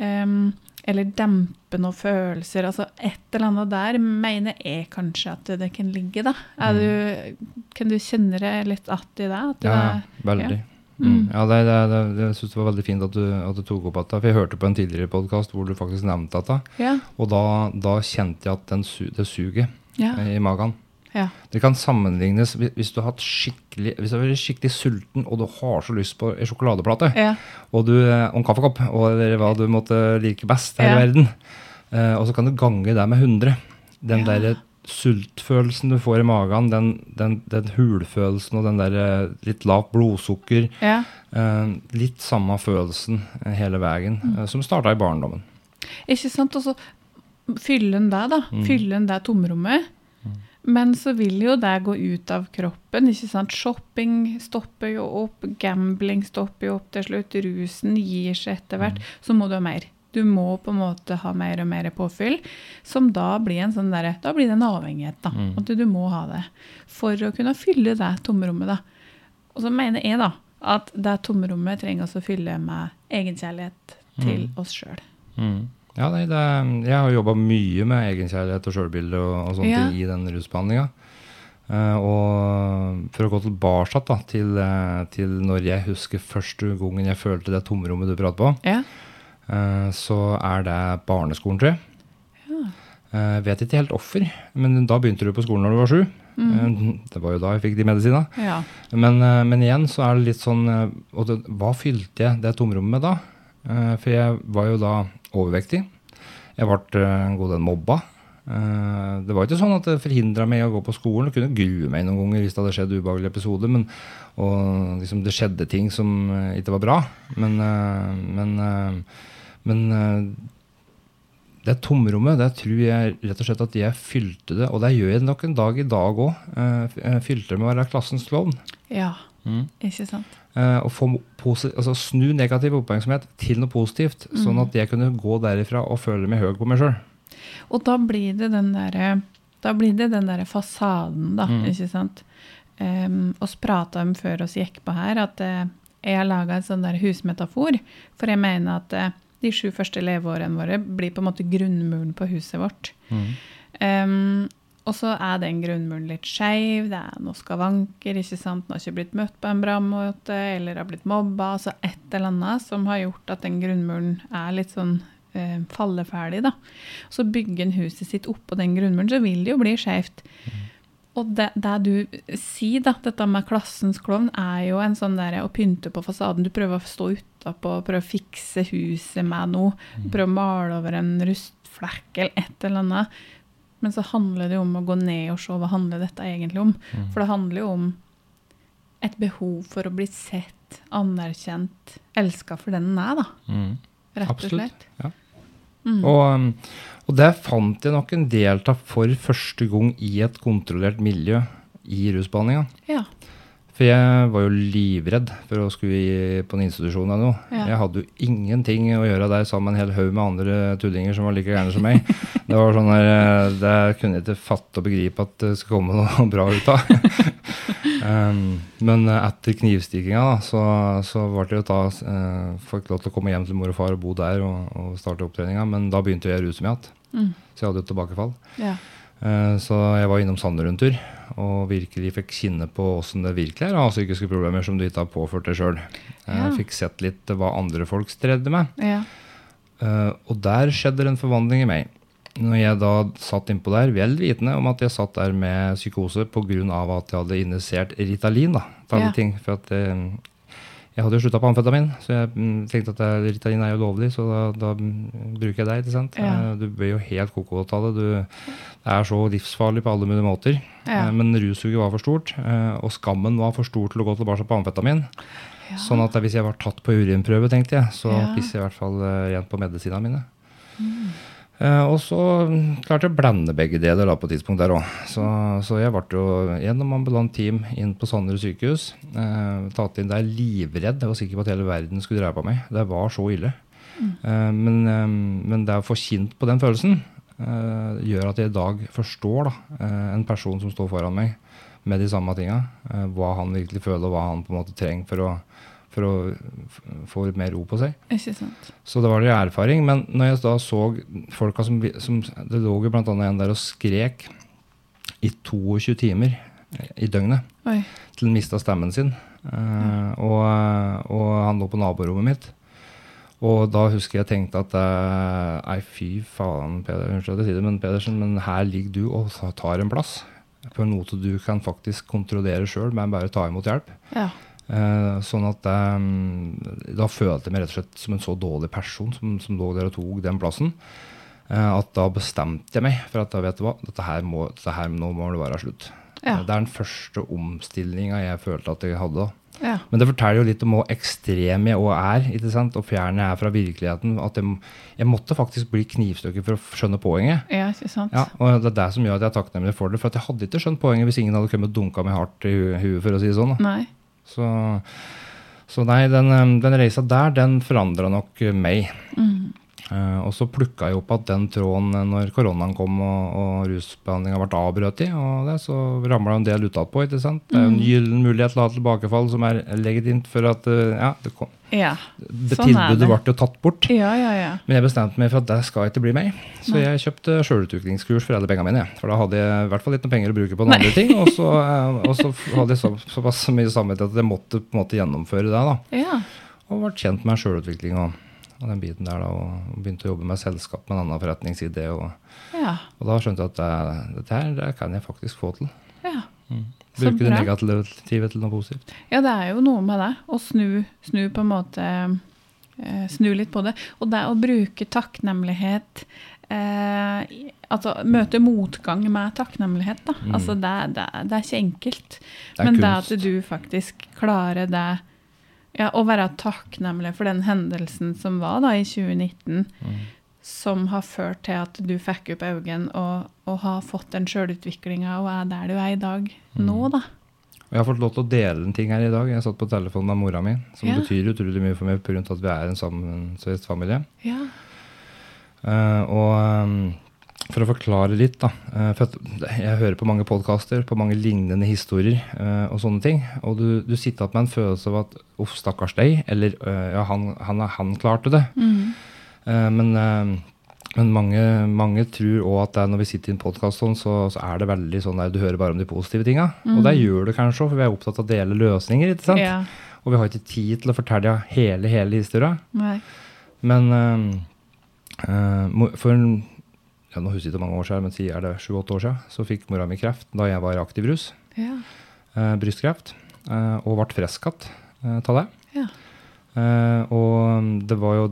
Em, eller dempe noen følelser. Altså et eller annet der mener jeg kanskje at det kan ligge, da. Er du, kan du kjenne det litt att i det? Ja, veldig. Mm. Ja, det, det, det, jeg syns det var veldig fint at du, at du tok opp dette. For jeg hørte på en tidligere podkast hvor du faktisk nevnte dette. Ja. Og da, da kjente jeg at den, det suget Ja. i magen ja. Det kan sammenlignes hvis, du har vært skikkelig skikkelig sulten og du har så lyst på en sjokoladeplate, Ja. og, du, eh, og en kaffekopp, og eller hva du måtte like best her i verden, eh, og så kan du gange det med 100. Den Ja. der sultfølelsen du får i magen, den, den, den hulfølelsen og den der eh, litt lavt blodsukker, ja. eh, litt samme følelsen eh, hele veien, Mm. eh, som starta i barndommen. Ikke sant? Og så fylle den det, da. Mm. Fylle den det tomrommet. Men så vil jo det gå ut av kroppen. ikke sant? Shopping stopper jo opp, gambling stopper jo opp til slutt, rusen gir seg etter hvert. Mm. Så må du ha mer. Du må på en måte ha mer og mer påfyll, som da blir en sånn der, Da blir det en avhengighet, da. Mm. At du må ha det. For å kunne fylle det tomrommet, da. Og så mener jeg, da, at det tomrommet trenger oss å fylle med egenkjærlighet til Mm. oss sjøl. Ja, nei, det, jeg har jobba mye med egenkjærlighet og sjølbilde og, og sånne Ja. ting i den rusbehandlinga. Uh, og for å gå tilbake da, til, eh, til når jeg husker første gangen jeg følte det tomrommet du prater på, Ja. Eh, så er det barneskolen, tror jeg. Ja. Eh, vet ikke helt offer, men da begynte du på skolen når du var sju. Mm. det var jo da jeg fikk de medisinene. ja. Men, eh, men igjen så er det litt sånn eh, og det, Hva fylte jeg det tomrommet med da? Eh, For jeg var jo da overvektig. Jeg ble eh, en god del mobba. Eh, Det var ikke sånn at det forhindra meg å gå på skolen. Jeg kunne grue meg noen ganger hvis det hadde skjedd ubehagelige episoder. Men, og liksom det skjedde ting som eh, ikke var bra. Men, eh, men, eh, men eh, det tomrommet, det tror jeg rett og slett at jeg fylte det. Og det gjør jeg nok en dag i dag òg. Fylte det med å være klassens klovn. ja. Ikke sant? Eh, og få altså snu negativ oppmerksomhet til noe positivt, sånn at jeg kunne gå derifra og føle meg høy på meg sjøl. Og da blir det den derre da blir det den der fasaden, da. Mm. ikke sant? Um, oss prata om før oss gikk på her, at uh, jeg har laga en sånn der husmetafor. For jeg mener at eh, de sju første leveårene våre blir på en måte grunnmuren på huset vårt. Um, og så er den grunnmuren litt skeiv, det er noe skavanker, ikke sant? Den har ikke blitt møtt på en bra måte, eller har blitt mobba. Altså et eller annet som har gjort at den grunnmuren er litt sånn eh, falleferdig, da. Så bygger en huset sitt oppå den grunnmuren, så vil det jo bli skeivt. Og det, det du sier, da, dette med klassens klovn, er jo en sånn der å pynte på fasaden. Du prøver å stå utapå, prøve å fikse huset med noe. Prøve å male over en rustflekk eller et eller annet. Men så handler det jo om å gå ned og se hva handler dette egentlig om. For det handler jo om et behov for å bli sett, anerkjent, elska for den den er, da. Rett og Absolutt, ja. Mm. Og, um, og der fant jeg nok en delta for første gang i et kontrollert miljø i rusbehandlinga. Ja. For jeg var jo livredd for å skulle i, på en institusjon eller noe. Ja. Jeg hadde jo ingenting å gjøre der sammen med en hel haug med andre tullinger som var like gærne som meg. Det var sånn der, eh, det kunne jeg ikke fatte og begripe at det skulle komme noe bra ut av. um, men etter knivstikkinga da, så, så ble det jo da uh, Fikk lov til å komme hjem til mor og far og bo der og, og starte opptreninga. Men da begynte jeg å ruse meg igjen. Mm. Så jeg hadde jo tilbakefall. ja. Eh, Så jeg var innom Sandner en tur og virkelig fikk kjenne på åssen det virkelig er å ha psykiske problemer som du ikke har påført deg sjøl. Ja. Fikk sett litt hva andre folk strevde med. ja. Eh, Og der skjedde en forvandling i meg. Når jeg da satt innpå der, vel vitende om at jeg satt der med psykose pga. at jeg hadde injisert Ritalin. da, til alle Ja. ting, for at eh, Jeg hadde jo slutta på amfetamin, så jeg mm, tenkte at det, Ritalin er jo lovlig, så da, da mm, bruker jeg det. ikke sant? Ja. Eh, Du blir jo helt koko av det. Du, det er så livsfarlig på alle mulige måter. Ja. Eh, Men russuget var for stort, eh, og skammen var for stor til å gå tilbake på amfetamin. Ja. Sånn at hvis jeg var tatt på urinprøve, tenkte jeg, så Ja. pisser jeg i hvert fall eh, igjen på medisinene mine. Mm. Eh, og så mm, klarte jeg å blande begge deler da, på et tidspunkt der òg. Så, så jeg ble jo gjennom ambulant team inn på Sanderud sykehus. Eh, tatt inn der livredd. Jeg var sikker på at hele verden skulle drepe meg. Det var så ille. Eh, men, men det å få kjent på den følelsen gjør at jeg i dag forstår da, en person som står foran meg med de samme tinga. Hva han virkelig føler, og hva han på en måte trenger for å, for å få litt mer ro på seg. Ikke sant. Så det var litt erfaring. Men når jeg da så folka som, som Det lå jo annet en der og skrek i 22 timer i døgnet Oi. til han mista stemmen sin. Eh, og, og han lå på naborommet mitt. Og da husker jeg tenkte at eh, Nei, fy faen, Peder, unnskyld at jeg sier det, men Pedersen, men her ligger du og tar en plass. På en måte du kan faktisk kontrollere sjøl, men bare ta imot hjelp. Ja. Eh, sånn at eh, Da følte jeg meg rett og slett som en så dårlig person som, som lå der og tok den plassen. eh, at da bestemte jeg meg for at da vet du hva, dette her må, dette her, nå må det være slutt. Ja. Det er den første omstillinga jeg følte at jeg hadde. Ja. Men det forteller jo litt om hvor ekstrem jeg òg er, ikke sant? og fjern jeg er fra virkeligheten. At jeg, jeg måtte faktisk bli knivstukket for å skjønne poenget. ja, ikke sant? Ja, og det er det som gjør at jeg er takknemlig for det. For at jeg hadde ikke skjønt poenget hvis ingen hadde kommet og dunka meg hardt i huet, for å si det sånn. Nei. Så, så nei, den, eh, den reisa der, den forandra nok meg. Mm. Eh, og så plukka jeg opp at den tråden eh, når koronaen kom og, og rusbehandlinga ble avbrøt i. Og det, så ramla en del utapå. ikke sant? Det er jo en gyllen mulighet til å ha tilbakefall som er legitimt for at eh, ja, det kom, Ja. det Sånn tilbudet ble jo tatt bort. Ja, ja, ja. Men jeg bestemte meg for at det skal ikke bli meg. Så Nei. jeg kjøpte sjølutviklingskurs for alle pengene mine. For da hadde jeg i hvert fall litt noen penger å bruke på noen andre ting. Og så, og så hadde jeg så, såpass mye samvittighet at jeg måtte på en måte gjennomføre det. da. Ja. Og ble kjent med sjølutvikling og, og den biten der. da, Og begynte å jobbe med selskap med en annen forretningsidé. Og, Ja. og da skjønte jeg at det, dette her det kan jeg faktisk få til. ja. Mm. Bruke det negative til noe positivt. Ja, det er jo noe med det. Å snu, snu på en måte eh, Snu litt på det. Og det å bruke takknemlighet eh, Altså møte motgang med takknemlighet, da. Mm. Altså det, det, det er ikke enkelt. Det er Men det at du faktisk klarer det ja, Å være takknemlig for den hendelsen som var da i 2019, Mm. som har ført til at du fikk opp øynene og, og har fått den sjølutviklinga og er der du er i dag Mm. nå, da. Og jeg har fått lov til å dele en ting her i dag. Jeg satt på telefonen med mora mi, som Ja. betyr utrolig mye for meg pga. at vi er en sammensveist familie. Ja. Uh, og ehm, for å forklare litt, da. eh, for jeg hører på mange podkaster, på mange lignende historier eh, og sånne ting. Og du, du sitter igjen med en følelse av at uff, stakkars deg, eller eh, ja, han, han, han klarte det. Mm. Men men mange, mange tror òg at det når vi sitter i en podkast sånn, så, så er det veldig sånn der du hører bare om de positive tinga. Og det gjør du kanskje òg, for vi er opptatt av å dele løsninger. ikke sant? ja. Og vi har ikke tid til å fortelle hele, hele historia. Men for en- ja, nå husker jeg ikke mange år siden, men si er det sju-åtte år siden, så fikk mora mi kreft da jeg var i aktiv rus. Ja. eh, brystkreft. eh, og ble frisk igjen av det. Ja. Eh, og det var jo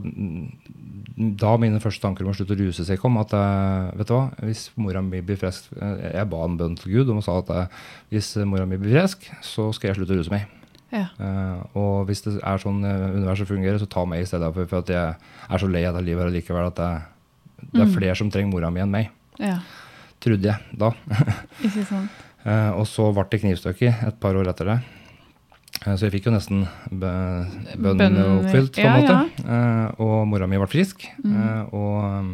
da mine første tanker om å slutte å ruse seg kom. At eh, vet du hva, hvis mora mi blir frisk eh, Jeg ba en bønn til Gud om og sa at eh, hvis mora mi blir frisk, så skal jeg slutte å ruse meg. Ja. Eh, og hvis det er sånn eh, universet fungerer, så ta meg i stedet for, for at jeg er så lei av det livet her likevel at det, det er Mm. flere som trenger mora mi enn meg. ja. Trodde jeg da. Ikke sant? Uh, og så ble det knivstukket et par år etter det. Uh, så jeg fikk jo nesten bø bønnen oppfylt, på en ja, måte. Eh, og mora mi ble frisk. Mm. Og um,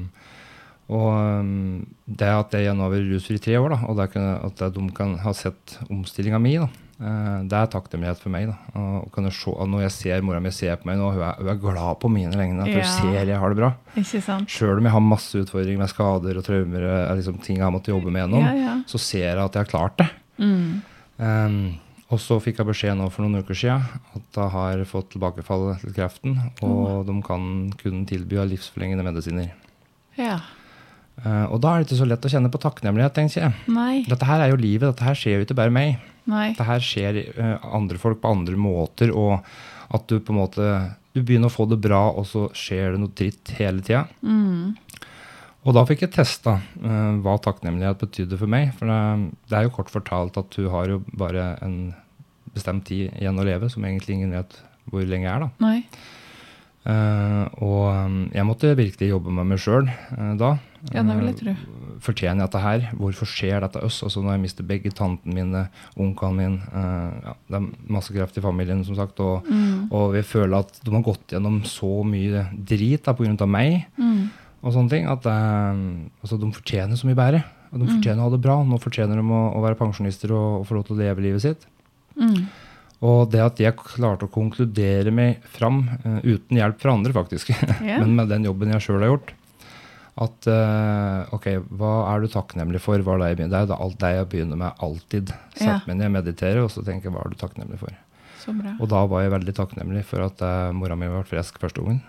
og um, det at jeg nå har vært rusfri i tre år, da, og det kunne, at de kan ha sett omstillinga mi, da, det er takknemlighet for meg. se, Når jeg ser mora mi ser på meg nå, hun er, hun er glad på mine vegne. For Ja. hun ser jeg har det bra. Sjøl om jeg har masse utfordringer med skader og traumer, eh, liksom, ting jeg har måttet jobbe med gjennom, Ja, ja. så ser jeg at jeg har klart det. Mm. Um, og så fikk jeg beskjed nå for noen uker siden at jeg har fått tilbakefall til kreften, og de kan kun tilby livsforlengende medisiner. Ja. Uh, og da er det ikke så lett å kjenne på takknemlighet, tenker jeg. Nei. Dette her er jo livet, dette her skjer jo ikke bare meg. Nei. Det her skjer uh, andre folk på andre måter, og at du på en måte du begynner å få det bra, og så skjer det noe dritt hele tida. Mm. Og da fikk jeg testa uh, hva takknemlighet betydde for meg. For det, det er jo kort fortalt at du har jo bare en bestemt tid igjen å leve, som egentlig ingen vet hvor lenge er. da. Uh, og um, jeg måtte virkelig jobbe med meg sjøl da. Ja, det vil jeg tro. Uh, fortjener jeg dette her? Hvorfor skjer dette oss? Altså Når jeg mister begge tantene mine, onkelen min uh, ja, Det er masse kreft i familien, som sagt. Og, Mm. og vi føler at de har gått gjennom så mye drit da, pga. meg Mm. og sånne ting, at eh, altså, de fortjener så mye bedre. Og de fortjener å ha det bra. Nå fortjener de å, å være pensjonister og, og få lov til å leve livet sitt. Mm. Og det at jeg klarte å konkludere meg fram, uh, uten hjelp fra andre, faktisk, yeah. men med den jobben jeg sjøl har gjort, at eh, ok, hva er du takknemlig for? Hva er det, jeg begynner? det er jo alt det jeg begynner med alltid. Sett Ja. meg ned, meditere, og så tenker jeg hva er du takknemlig for? Så bra. Og da var jeg veldig takknemlig for at uh, mora mi ble frisk første gangen.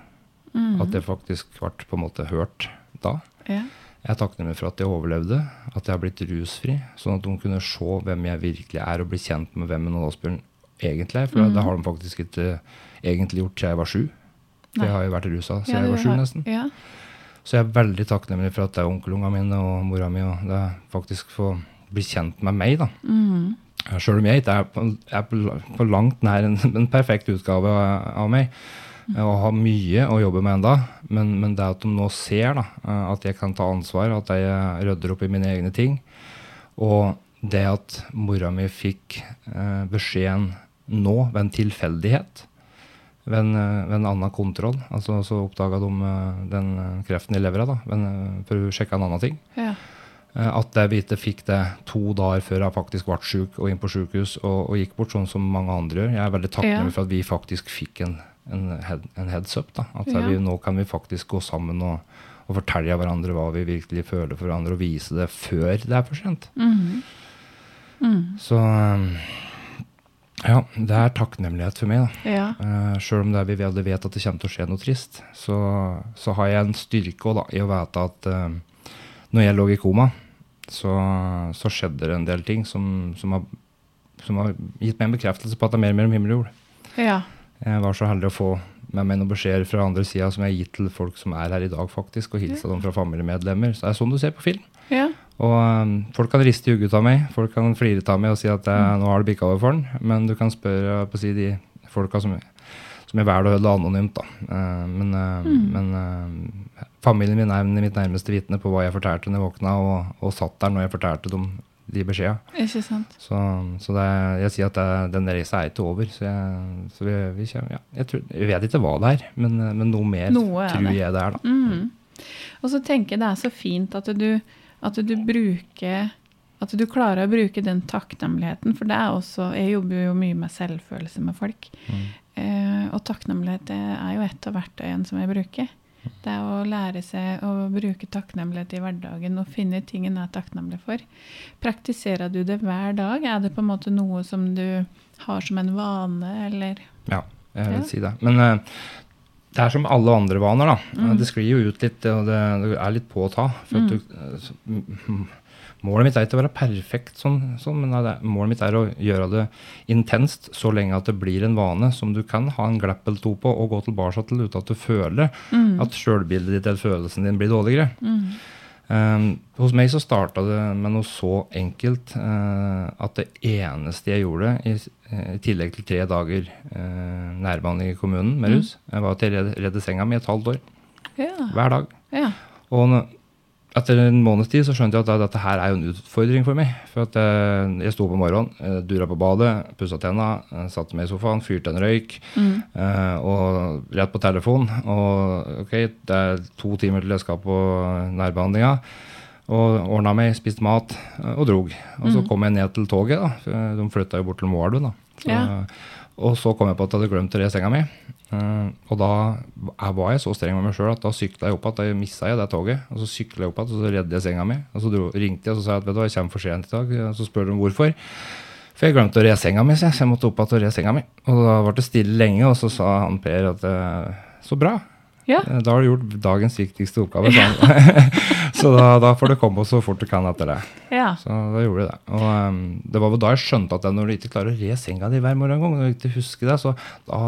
Mm. At jeg faktisk ble på en måte hørt da. Ja. Jeg er takknemlig for at jeg overlevde, at jeg har blitt rusfri, sånn at hun kunne se hvem jeg virkelig er, og bli kjent med hvem en Asbjørn egentlig er. For mm. det har de faktisk ikke egentlig gjort siden jeg var sju. For Nei. jeg har jo vært rusa siden Ja, jeg var sju, nesten. Ja. Så jeg er veldig takknemlig for at det er onkelungene mine og mora mi, og det faktisk får bli kjent med meg, da. Mm. Sjøl om jeg ikke er på, er på, langt nær en, en perfekt utgave av, meg, og har mye å jobbe med enda, men, men det at de nå ser da, at jeg kan ta ansvar, at jeg rydder opp i mine egne ting, og det at mora mi fikk eh, beskjeden nå ved en tilfeldighet, ved en, eh, ved en annen kontroll, altså så oppdaga de eh, den eh, kreften i levra da, for å sjekke en annen ting. ja. At det ikke fikk det to dager før jeg faktisk ble syk og inn på sykehus og, og gikk bort, sånn som mange andre gjør. Jeg er veldig takknemlig Ja. for at vi faktisk fikk en, en, head, en heads up. da. At Ja. vi, nå kan vi faktisk gå sammen og, og fortelle hverandre hva vi virkelig føler for hverandre, og vise det før det er for sent. Mhm. Mm. Så ja, det er takknemlighet for meg. da. Ja. Uh, Sjøl om det vi alle vet at det kommer til å skje noe trist, så, så har jeg en styrke også, da, i å vite at uh, når jeg lå i koma, så, så skjedde det en del ting som, som, har, som har gitt meg en bekreftelse på at det er mer mellom himmel og jord. ja. Jeg var så heldig å få med meg noen beskjeder fra andre sida som jeg har gitt til folk som er her i dag, faktisk, og hilsa dem fra familiemedlemmer. Så det er sånn du ser på film. Ja. Og um, folk kan riste i hugget av meg, folk kan flire av meg og si at eh, nå har det bikka over for den, men du kan spørre på å si, de folka som, som jeg velger å holde anonymt, da. Uh, men eh, men uh, familien min er mitt nærmeste vitne på hva jeg fortalte når jeg våkna, og, og satt der når jeg fortalte dem de beskjedene. Så, så det jeg sier at det, den reisa er ikke over. Så, jeg, så vi, vi kommer, ja, jeg, tror, jeg vet ikke hva det er, men, men noe mer Noe er tror det. jeg det er. da. Mm. Og så tenker jeg det er så fint at du, at du bruker At du klarer å bruke den takknemligheten. For det er også Jeg jobber jo mye med selvfølelse med folk. Mm. Eh, og takknemlighet er jo et av verktøyene som jeg bruker. Det er å lære seg å bruke takknemlighet i hverdagen og finne ting en er takknemlig for. Praktiserer du det hver dag? Er det på en måte noe som du har som en vane, eller Ja, jeg vil Ja. si det. Men eh, det er som alle andre vaner, da. Mm. Det sklir jo ut litt, og det, det er litt på å ta. Mm. du, eh, målet mitt er ikke å være perfekt, sånn, sånn, men det, målet mitt er å gjøre det intenst så lenge at det blir en vane som du kan ha en glepp eller to på og gå tilbake til uten at du føler Mm. at sjølbildet ditt eller følelsen din blir dårligere. Mm. Um, hos meg så starta det med noe så enkelt eh, at det eneste jeg gjorde, i, i tillegg til tre dager uh, nærbehandling i kommunen med Mm. rus, jeg var til å redde, redde senga mi et halvt år. Ja. Hver dag. ja. Og etter en måneds tid så skjønte jeg at dette her er jo en utfordring for meg. For at eh, jeg sto opp om morgenen, uh, dura på badet, pussa tenna, eh, satte meg i sofaen, fyrte en røyk. Mm. Eh, og rett på telefon. Og ok, det er to timer til jeg skal på nærbehandlinga. Og ordna meg, spiste mat eh, og drog. Og så Mhm. kom jeg ned til toget. da, De flytta jo bort til Moelven. da. Så, Ja. Og så kom jeg på at jeg hadde glemt å re senga mi. Eh, og da var jeg så streng med meg sjøl at da sykla jeg opp igjen. Da mista jeg det toget. Og så sykla jeg opp igjen, og så redde jeg senga mi. Og så dro, ringte jeg og så sa jeg at vet du jeg kommer for sent i dag. Og så spør de hvorfor. For jeg glemte å re senga mi, så jeg, måtte opp igjen og re senga mi. Og da ble det stille lenge, og så sa han Per at eh, så bra. Ja. Eh, Da har du gjort dagens viktigste oppgave. Ja. så da, da får du komme så fort du kan etter det. ja. Så da gjorde du det. Og um, det var da jeg skjønte at når du ikke klarer å re senga di hver morgen, når du ikke husker det, så da,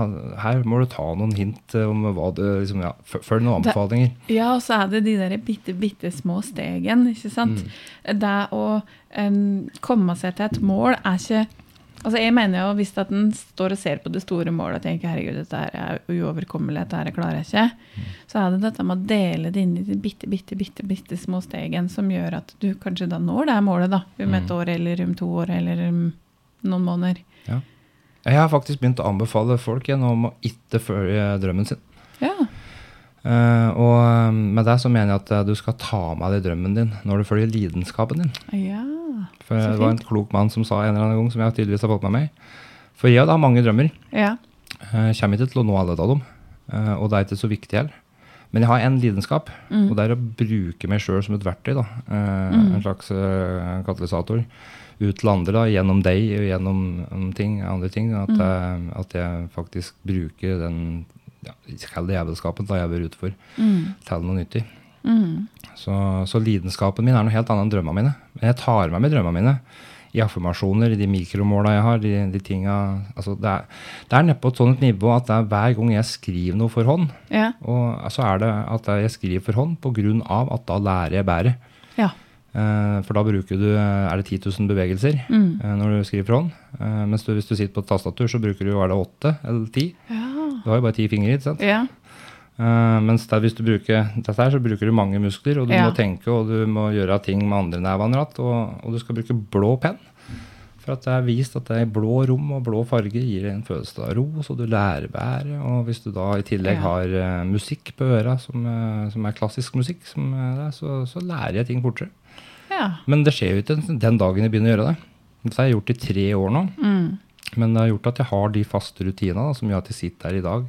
her må du ta noen hint eh, om hva du liksom, ja, Følg noen anbefalinger. Ja, og så er det de der bitte, bitte små stegen, ikke sant? Mm. Det å um, komme seg til et mål er ikke Altså jeg mener jo Hvis at en står og ser på det store målet og tenker herregud, dette her er uoverkommelig, dette her klarer jeg ikke, Mm. så er det dette med å dele det inn i de bitte, bitte, bitte, bitte små stegen som gjør at du kanskje da når det målet da, om et Mm. år eller om to år eller om noen måneder. Ja. Jeg har faktisk begynt å anbefale folk igjen om å ikke følge drømmen sin. Ja. Uh, og eh, med det så mener jeg at eh, du skal ta med deg drømmen din når du følger lidenskapen din. Ja. For det var en klok mann som sa en eller annen gang, som jeg tydeligvis har fått med meg. For jeg har mange drømmer. Ja. Jeg kommer ikke til å nå alle av dem. eh, Og det er ikke så viktig heller. Men jeg har en lidenskap, Mm. og det er å bruke meg sjøl som et verktøy. da. Eh, Mm. En slags eh, katalysator. Ut til andre, da, gjennom deg og gjennom um, ting, andre ting. At, Mm. jeg, at jeg faktisk bruker den ja, jævelskapen da jeg har vært ute for, Mm. til noe nyttig. Mm. Så, så lidenskapen min er noe helt annet enn drømmene mine. Men jeg tar meg med drømmene mine i affirmasjoner, i de mikromåla jeg har. de, de tinga, altså det, er, det er nede på et sånt nivå at er hver gang jeg skriver noe for hånd, Ja. og så er det at jeg skriver for hånd av at da lærer jeg bedre. Ja. Eh, for da bruker du er det 10 000 bevegelser Mm. eh, når du skriver for hånd. Eh, mens du, hvis du sitter på et tastatur, så bruker du er det åtte eller ti. Ja. Du har jo bare ti fingre. ikke sant? ja. Eh, mens der, hvis du bruker dette her, så bruker du mange muskler, og du Ja. må tenke, og du må gjøre ting med andre nevene og, og du skal bruke blå penn. For at det er vist at det er blå rom og blå farge gir en følelse av ro, så du lærer bedre. Og hvis du da i tillegg Ja. har uh, musikk på øra, som, uh, som er klassisk musikk, som, så, så lærer jeg ting fortere. ja. Men det skjer jo ikke den dagen jeg begynner å gjøre det. Dette har jeg gjort i tre år nå. Mm. Men det har gjort at jeg har de faste rutinene som gjør at jeg sitter her i dag.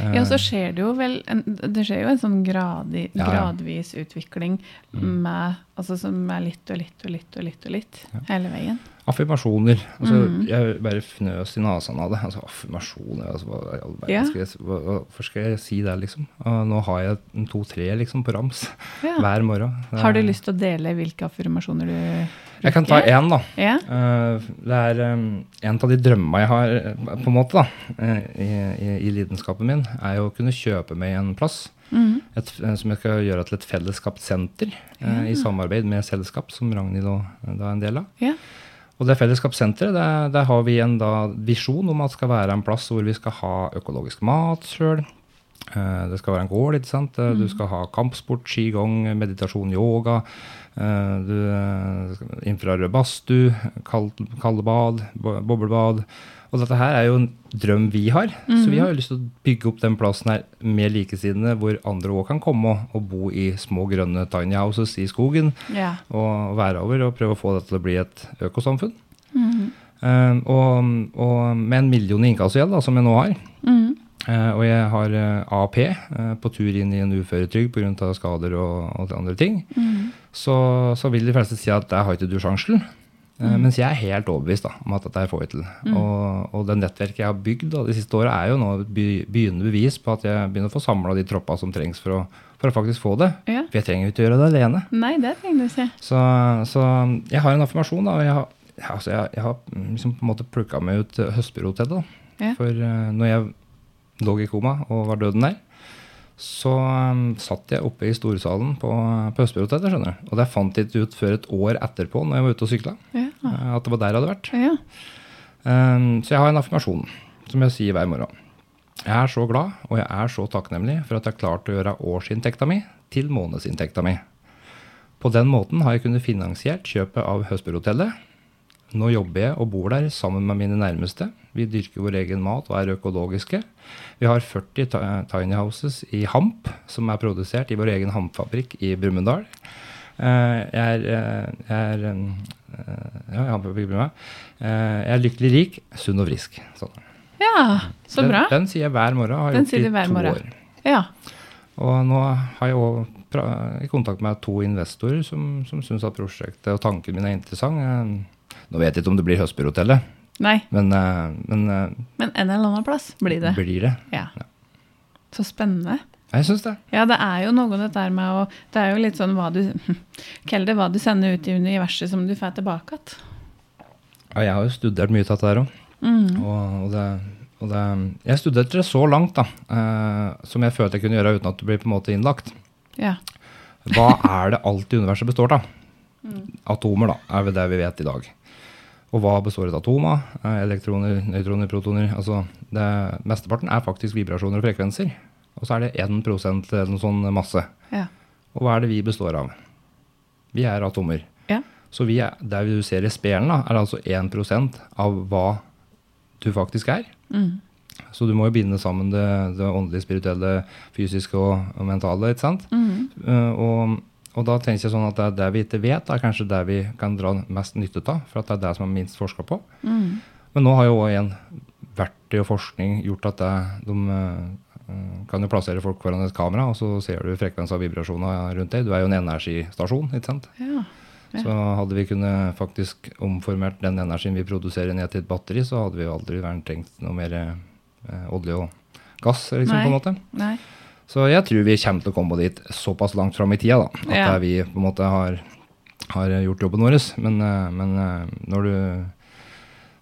Eh, Ja, så skjer det jo vel en, Det skjer jo en sånn gradi, Ja, ja. gradvis utvikling med Altså som er litt og litt og litt og litt og litt hele veien. Affirmasjoner. Altså, Mm. Jeg bare fnøs i nesen av det. Altså, affirmasjoner altså, hva, Ja. skal jeg, hva, Hvorfor skal jeg si det, liksom? Og nå har jeg to-tre liksom, på rams Ja. hver morgen. Er, Har du er- lyst til å dele hvilke affirmasjoner du Jeg kan ta én, da. Ja. Eh, det er um, En av de drømmene jeg har eh, på en måte da, eh, i, i, i lidenskapen min, er jo å kunne kjøpe meg en plass. mm. Et, eh, som jeg skal gjøre til et fellesskapssenter eh, i samarbeid med selskap, som Ragnhild eh, da er en del av. ja. Og det fellesskapssenteret, der, der har vi en da, visjon om at det skal være en plass hvor vi skal ha økologisk mat sjøl. det skal være en gård, ikke sant. Mm. Du skal ha kampsport, qigong, meditasjon, yoga. Eh, du, eh, infrarød badstue, kald, kaldebad, bo- boblebad. Og dette her er jo en drøm vi har. Så vi har jo lyst til å bygge opp den plassen her med likesinnede, hvor andre òg kan komme og, bo i små grønne tiny houses i skogen ja. og være over og prøve å få det til å bli et økosamfunn. Mm -hmm. uh, og, og med en million i innkassogjeld, da, som jeg nå har, Mm -hmm. Uh, og jeg har eh, AAP uh, på tur inn i en uføretrygd pga. skader og, og andre ting, Mhm. Så, så vil de fleste si at der har ikke du sjansen. Mm. Mens jeg er helt overbevist da, om at dette får vi til. Og, og det nettverket jeg har bygd da, de siste åra, er jo nå et begynnende bevis på at jeg begynner å få samla de troppa som trengs for å, for å faktisk få det. ja. For jeg trenger jo ikke gjøre det alene. Nei, det trenger du ikke. Så, så jeg har en affirmasjon, da, og jeg har, altså jeg, jeg har liksom på en måte plukka meg ut eh, til da. Ja. For uh, når jeg lå i koma og var døden der, så um, satt jeg oppe i storsalen på, på Høstbyhotellet. skjønner du. Og det fant jeg ikke ut før et år etterpå, når jeg var ute og sykla, Ja. eh, at det var der jeg hadde vært. ja. Um, så jeg har en affirmasjon som jeg sier hver morgen. Jeg er så glad og jeg er så takknemlig for at jeg har klart å gjøre årsinntekta mi til månedsinntekta mi. På den måten har jeg kunnet finansiert kjøpet av Høstbyhotellet. Nå jobber jeg og bor der sammen med mine nærmeste. Vi dyrker vår egen mat og er økologiske. Vi har 40 tiny houses i Hamp, som er produsert i vår egen hampfabrikk i Brumunddal. Eh, Jeg er, eh, jeg er eh, ja, Jeg er lykkelig rik, sunn og frisk. Sånn. ja, så bra. Den sier jeg hver morgen. Har Den gjort i hver to morgen. år. Ja. Og nå har jeg òg i kontakt med to investorer som, som syns at prosjektet og tanken min er interessant. Nå vet jeg ikke om det blir Høstbyhotellet, Nei, men, uh, men uh, men en eller annen plass blir det. blir det. Ja. Så spennende. Jeg syns det. Ja, det er jo noe dette med å Det er jo litt sånn hva du Kall det hva du sender ut i universet som du får tilbake igjen. Ja, jeg har jo studert mye av dette her òg. Mm. Og, og, det, og det Jeg studerte det så langt da, eh, som jeg følte jeg kunne gjøre uten at du blir på en måte innlagt. Ja. Hva er det alt i universet består av? Mm. Atomer, da, er vel det vi vet i dag. Og hva består et atom av? Eh, Elektroner, nøytroner, protoner. Altså, det, mesteparten er faktisk vibrasjoner og frekvenser. Og så er det 1 eller noe sånn masse. Ja. Og hva er det vi består av? Vi er atomer. Ja. Så vi er, der du ser i spelen, da, er det altså 1% av hva du faktisk er. Mm. Så du må jo binde sammen det, det åndelige, spirituelle, fysiske og, og mentale. ikke sant? Mm. Uh, og, og da tenker jeg sånn at det, det vi ikke vet, er kanskje det vi kan dra mest nytte av. For at det er det som er minst forska på. Mm. Men nå har jo òg igjen verktøy og forskning gjort at det, de, eh, kan jo plassere folk foran et kamera, og så ser du frekvens av vibrasjoner rundt deg. Du er jo en energistasjon, ikke sant? Ja. Ja. Så hadde vi kunnet faktisk omformert den energien vi produserer ned til et batteri, så hadde vi jo aldri vært trengt noe mer eh, olje og gass, liksom, Nei. på en måte. Nei. Så jeg tror vi kommer til å komme dit såpass langt fram i tida, da. At Ja. vi på en måte har, har gjort jobben vår. Men, eh, men eh, når du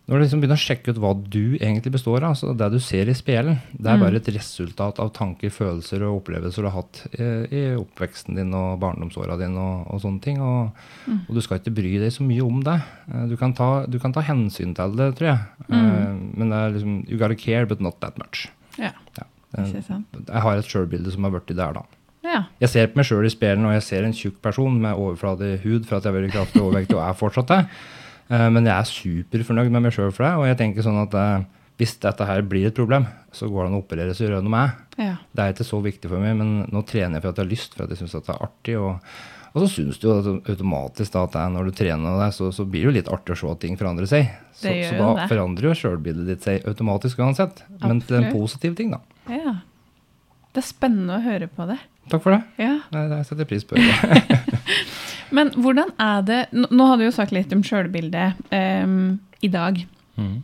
når du liksom begynner å sjekke ut hva du egentlig består av, så det du ser i speilet, det er Mm. bare et resultat av tanker, følelser og opplevelser du har hatt i, i oppveksten din og barndomsåra dine og, og sånne ting. Og, Mm. og du skal ikke bry deg så mye om det. Eh, Du kan ta, du kan ta hensyn til det, tror jeg. Mm. Men det er liksom You gotta care, but not that much. Ja, Ja. Eh, ikke sant? Jeg har et sjølbilde som har blitt der, da. Ja. Jeg ser på meg sjøl i speilet, og jeg ser en tjukk person med overfladig hud for at jeg har vært kraftig overvektig og er fortsatt det. Eh, Men jeg er superfornøyd med meg sjøl for det, og jeg tenker sånn at eh, hvis dette her blir et problem, så går det an å operere seg gjennom meg. ja. Det er ikke så viktig for meg, men nå trener jeg for at jeg har lyst, for at jeg syns det er artig. Og, og så syns du jo automatisk da, at er når du trener deg, så, så blir det jo litt artig å se at ting forandrer seg. Så, så da det. forandrer jo sjølbildet ditt seg automatisk uansett. Men til en positiv ting, da. Ja. Det er spennende å høre på det. Takk for det. Ja. Det, det setter pris på. Men hvordan er det Nå har du jo sagt litt om sjølbildet um, i dag. Mm.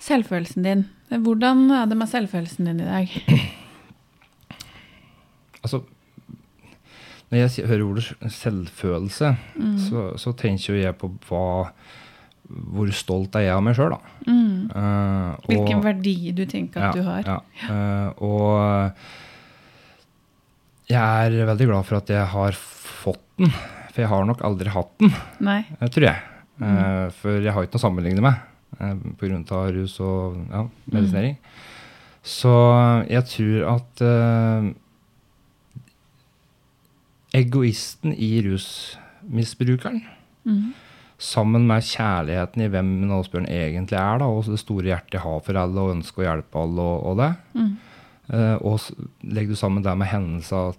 Selvfølelsen din. Hvordan er det med selvfølelsen din i dag? Altså, når jeg hører ordet selvfølelse, Mm. så, så tenker jeg på hva, hvor stolt er jeg av meg sjøl, da. Mm. Uh, og- Hvilken verdi du tenker at ja, du har. Ja. Uh, og jeg er veldig glad for at jeg har fått den, for jeg har nok aldri hatt den, Nei. eh, tror jeg. Uh, Mm. For jeg har ikke noe å sammenligne med eh, av rus og ja, medisinering. Så jeg tror at eh, egoisten i rusmisbrukeren, Mm. Sammen med kjærligheten i hvem Åsbjørn egentlig er, da, og det store hjertet jeg har for alle og ønsker å hjelpe alle og, og det, Mm. Uh, og legger du sammen det med hendelser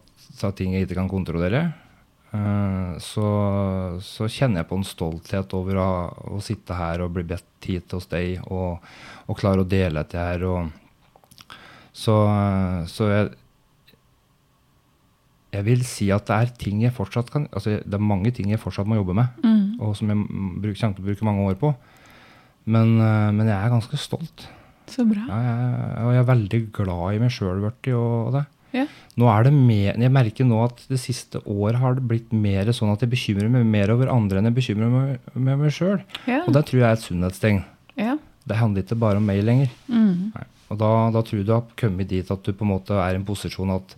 av ting jeg ikke kan kontrollere, uh, så, så kjenner jeg på en stolthet over å, å sitte her og bli bedt hit hos deg og, og klare å dele dette her. Og, så, så jeg, jeg vil si at det er ting jeg fortsatt kan altså Det er mange ting jeg fortsatt må jobbe med, Mm. og som jeg bruk, kommer til å bruke mange år på. Men, eh, men jeg er ganske stolt. Så bra. Ja, jeg, og jeg er veldig glad i meg sjøl og, og det. Ja. Nå er det mer, Jeg merker nå at det siste året har det blitt mer sånn at jeg bekymrer meg mer over andre enn jeg bekymrer meg med meg sjøl. Ja. Og det tror jeg er et sunnhetstegn. ja. Det handler ikke bare om meg lenger. Mm. Og da, da tror du du har kommet dit at du på en måte er i en posisjon at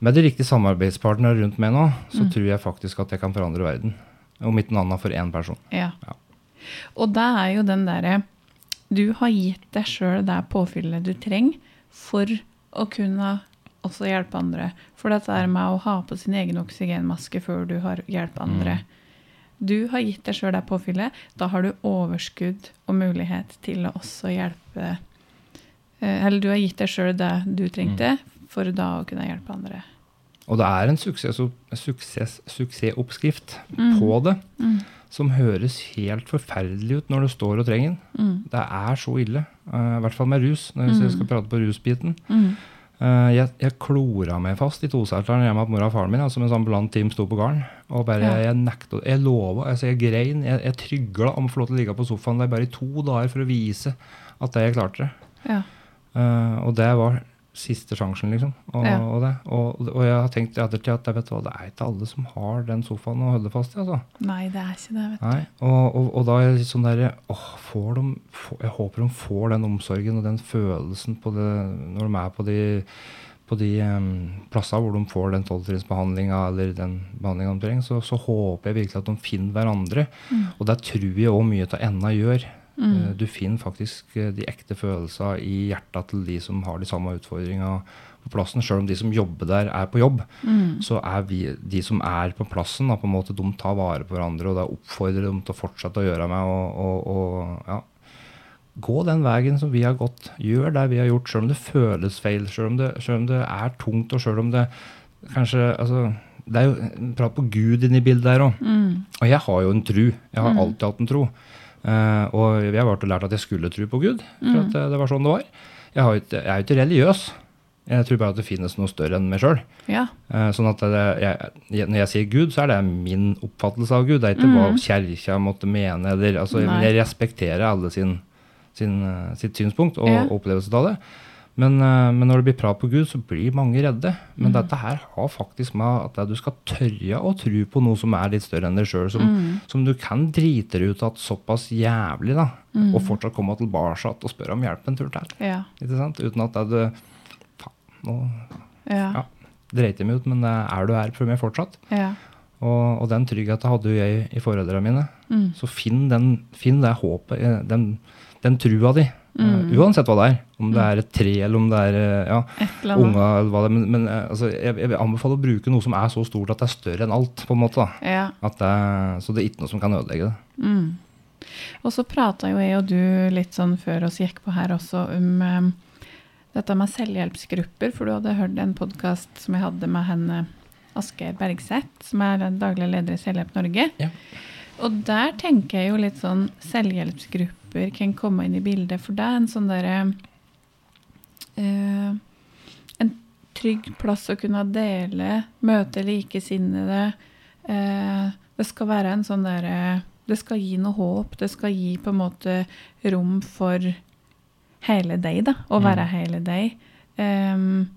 med de riktige samarbeidspartnere rundt meg nå, så Mm. tror jeg faktisk at jeg kan forandre verden. Om ikke noe annet for én person. Ja. Ja. Og det er jo den derre Du har gitt deg sjøl det påfyllet du trenger for å kunne også hjelpe andre. For dette er med å ha på sin egen oksygenmaske før du har hjulpet andre. Du har gitt deg sjøl det påfyllet. Da har du overskudd og mulighet til å også hjelpe eh, Eller du har gitt deg sjøl det du trengte for da å kunne hjelpe andre. Og det er en suksess, suksess, suksessoppskrift Mm. på det Mm. som høres helt forferdelig ut når du står og trenger den. Mm. Det er så ille, Uh, i hvert fall med rus, når jeg Mm. skal prate på rusbiten. Eh, jeg, jeg klora meg fast i toseteren hjemme hos mora og faren min, altså, en ambulant team sto på gården. Og bare, Ja. jeg nekta, jeg lova, altså, jeg grein, jeg, jeg trygla om å få lov til å ligge på sofaen der bare i to dager for å vise at jeg klarte det. Ja. Uh, og det var siste sjansen, liksom. Og, Ja. og, det. Og, og jeg har tenkt i ettertid at vet du det er ikke alle som har den sofaen å holde fast i. altså. Nei, det er ikke det, vet du. Nei, og, og, og da er jeg litt sånn derre de, Jeg håper de får den omsorgen og den følelsen på det, når de er på de, på de um, plassene hvor de får den tolvtrinnsbehandlinga eller den behandlinga de trenger, så, så håper jeg virkelig at de finner hverandre. Mm. Og det tror jeg òg mye av enda gjør. Mm. Eh, Du finner faktisk eh, de ekte følelsene i hjertet til de som har de samme utfordringene på plassen. Selv om de som jobber der, er på jobb, Mm. så er vi, de som er på plassen, da, på en måte, de tar vare på hverandre. Og da oppfordrer de til å fortsette å gjøre med og, og, og ja. Gå den veien som vi har gått. Gjør det vi har gjort, selv om det føles feil, selv om det, selv om det er tungt, og selv om det kanskje altså, Det er jo prat på Gud inni bildet der òg. Mm. Og jeg har jo en tru. Jeg har Mm. alltid hatt en tro. Eh, og jeg og lært at jeg skulle tro på Gud, for Mm. at eh, det var sånn det var. Jeg, har ikke, jeg er jo ikke religiøs. Jeg tror bare at det finnes noe større enn meg sjøl. Ja. Eh, sånn at det, jeg, jeg, når jeg sier Gud, så er det min oppfattelse av Gud. Det er ikke hva kjerka måtte mene. Eller, altså, jeg respekterer alle sin, sin, sitt synspunkt og Ja. opplevelse av det. Men, eh, men når det blir prat på Gud, så blir mange redde. Mm. Men dette her har faktisk med at du skal tørre å tro på noe som er litt større enn deg sjøl. Som, Mm. som du kan drite deg ut av såpass jævlig, da. Mm. Og fortsatt komme tilbake og spørre om hjelp en tur til. Ja. Ikke sant? Uten at det er du Faen, nå Ja. Ja. dreit jeg meg ut, men er du her for meg fortsatt? ja. Og, og den tryggheten hadde jo jeg i foreldrene mine. Mm. Så finn, den, finn det håpet, eh, den, den trua di. Eh, Uh, Uansett hva det er. Om det er et tre, eller om det er eh, ja, eller eller hva det er. Men, men eh, altså, jeg, jeg vil anbefale å bruke noe som er så stort at det er større enn alt. på en måte. Ja. At det, så det er ikke noe som kan ødelegge det. Mm. Og så prata jo jeg og du litt sånn før oss gikk på her også om um, dette med selvhjelpsgrupper, for du hadde hørt en podkast som jeg hadde med henne Asgeir Bergseth, som er daglig leder i Selvhjelp Norge. Ja. Og der tenker jeg jo litt sånn selvhjelpsgrupper kan komme inn i bildet, for det er en sånn derre eh, En trygg plass å kunne dele, møte likesinnede. Eh, det skal være en sånn derre Det skal gi noe håp. Det skal gi på en måte rom for hele deg, da. Å Mm. være hele deg. em,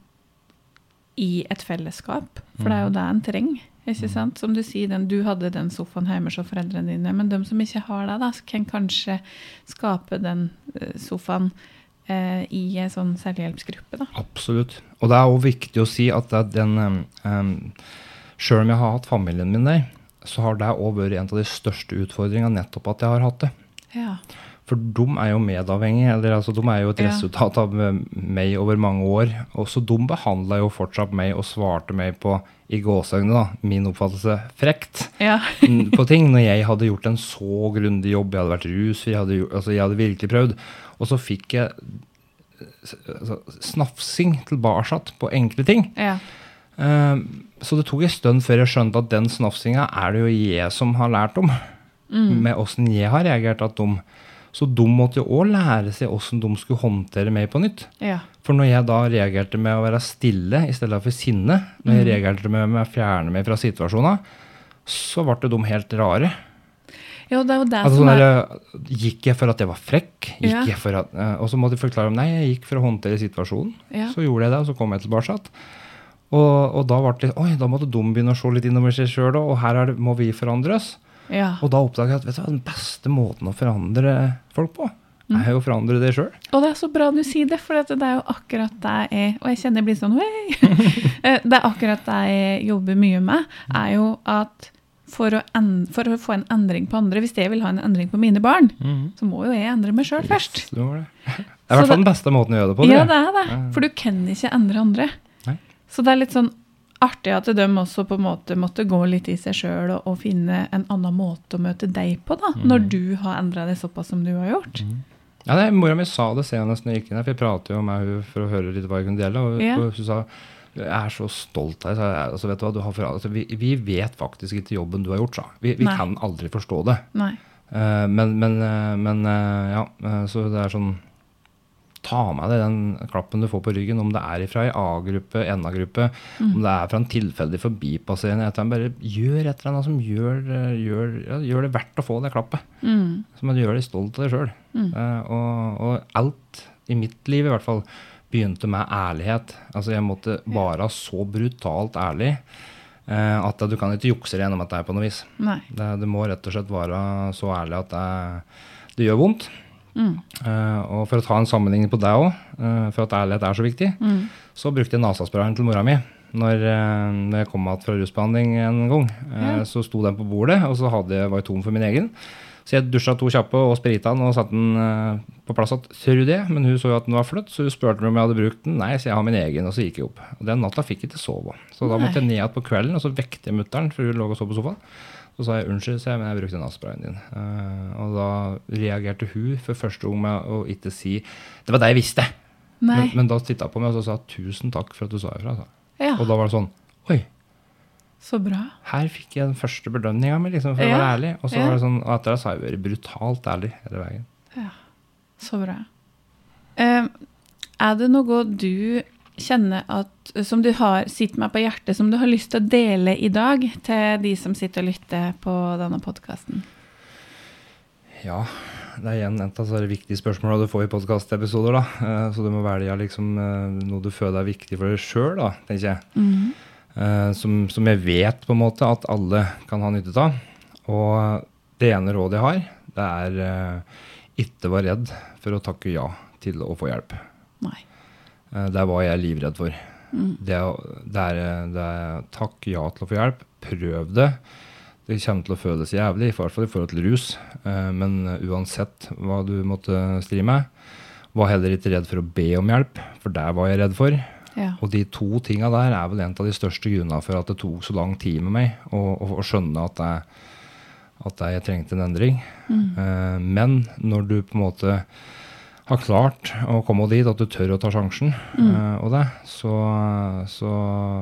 I et fellesskap. For det er jo det en trenger. Ikke sant? Som du sier, den, du hadde den sofaen hjemme hos foreldrene dine, men de som ikke har det, da, kan kanskje skape den eh, sofaen eh, i en sånn selvhjelpsgruppe. Da. Absolutt. Og det er òg viktig å si at den um, Sjøl om jeg har hatt familien min der, så har det òg vært en av de største utfordringene nettopp at jeg har hatt det. Ja. For de er jo medavhengige, eller altså de er jo et resultat av eh, meg over mange år. Og så de behandla jo fortsatt meg og svarte meg på, i gåseøynene, da, min oppfattelse, frekt Ja. på ting. Når jeg hadde gjort en så grundig jobb, jeg hadde vært rusfri, jeg hadde, altså jeg hadde virkelig prøvd. Og så fikk jeg altså, snafsing tilbake på enkle ting. ja. Um, så det tok en stund før jeg skjønte at den snafsinga er det jo jeg som har lært om. Mm. Med åssen jeg har reagert at de Så de måtte jo òg lære seg åssen de skulle håndtere meg på nytt. ja. For når jeg da reagerte med å være stille i stedet for sinne, når jeg Mm. reagerte med, med å fjerne meg fra situasjoner, så ble de helt rare. Ja, det er jo det Altså, som sånn er der, gikk jeg for at jeg var frekk? Ja. jeg for at, eh, og så måtte jeg forklare nei, jeg gikk for å håndtere situasjonen. Ja. Så gjorde jeg det, og så kom jeg tilbake. Og, og da ble det oi, da måtte de begynne å se litt innover seg sjøl, og her er det, må vi forandre oss. Ja. Og da oppdaga jeg at vet du hva, den beste måten å forandre folk på, Mm. er jo å forandre det sjøl. Og det er så bra du sier det, for det er jo akkurat det jeg Og jeg kjenner jeg blir sånn! Eh, Det er akkurat det jeg jobber mye med, er jo at for å, en, for å få en endring på andre Hvis jeg vil ha en endring på mine barn, så må jo jeg endre meg sjøl først. Det det. Det er i hvert fall den beste måten å gjøre det på. Ja, det. det er det. For du kan ikke endre andre. Nei. Så det er litt sånn artig at de også på en måte måtte gå litt i seg sjøl og, og finne en annen måte å møte deg på, da, Mm. når du har endra deg såpass som du har gjort. Ja, det, Mora mi sa det senest når jeg gikk inn her, for jeg pratet jo med henne for å høre litt hva jeg kunne dele. Og, Ja. og hun sa jeg er så stolt av deg. Altså, vet du hva, du har for, altså, vi, vi vet faktisk ikke jobben du har gjort, sa. Vi, vi kan aldri forstå det. Nei. Eh, men men, uh, men uh, ja, så det er sånn Ta med deg den klappen du får på ryggen, om det er fra ei A-gruppe, NA-gruppe, Mm. om det er fra en tilfeldig forbipasserende. Bare gjør et eller annet som gjør, gjør, gjør det verdt å få det klappet. Mm. Som gjør deg stolt av deg sjøl. Mm. og, og alt i mitt liv i hvert fall begynte med ærlighet. Altså Jeg måtte være så brutalt ærlig eh, at du kan ikke jukse deg gjennom er på noe vis. Det, du må rett og slett være så ærlig at det, det gjør vondt. Mm. Eh, og for å ta en sammenligning på deg òg, for at ærlighet er så viktig, Mm. så brukte jeg nasasprayen til mora mi. Når, uh, når jeg kom tilbake fra rusbehandling en gang, eh, Ja. så sto den på bordet, og så hadde var jeg tom for min egen. Så jeg dusja to kjappe og sprita den og satte den eh, på plass igjen. Tror det, men hun så jo at den var flytt, så hun spurte om jeg hadde brukt den. Nei, så jeg har min egen, og så gikk jeg opp. Og Den natta fikk jeg ikke sove. Så da måtte jeg ned igjen på kvelden, og så vekte jeg mutter'n, for hun lå og sov på sofaen. Så sa jeg unnskyld, sa jeg, men jeg brukte nassprayen din. Uh, og da reagerte hun for første gang med å ikke si Det var det jeg visste! Men, men da titta hun på meg og sa tusen takk for at du sa ifra. Ja, Og da var det sånn Oi, så bra. her fikk jeg den første belønninga mi, liksom, for å være ærlig. Og så ja. var det sånn, og etter det så har jeg vært brutalt ærlig hele veien. Så bra. Uh, er det noe du kjenner at Som du har sitter meg på hjertet, som du har lyst til å dele i dag til de som sitter og lytter på denne podkasten? Ja, det er igjen et av de viktige spørsmåla du får i podkastepisoder. Uh, så du må velge liksom, uh, noe du føler er viktig for deg sjøl, tenker jeg. Mm. -hmm. som, som, jeg vet på en måte at alle kan ha nytte av. Og det ene rådet jeg har, det er ikke vær redd for å takke ja til å få hjelp. Nei. Det var jeg livredd for. Mm. Det, det, er, det er takk ja til å få hjelp. Prøv det. Det kommer til å føles jævlig, i hvert fall i forhold til rus. Eh, men uansett hva du måtte stri med, var heller ikke redd for å be om hjelp, for der var jeg redd for. Ja. Og de to tinga der er vel en av de største grunnene for at det tok så lang tid med meg å, skjønne at jeg, at jeg trengte en endring. Mm. Uh, men når du på en måte har klart å komme dit, at du tør å ta sjansen, Mm. uh, og det, så, så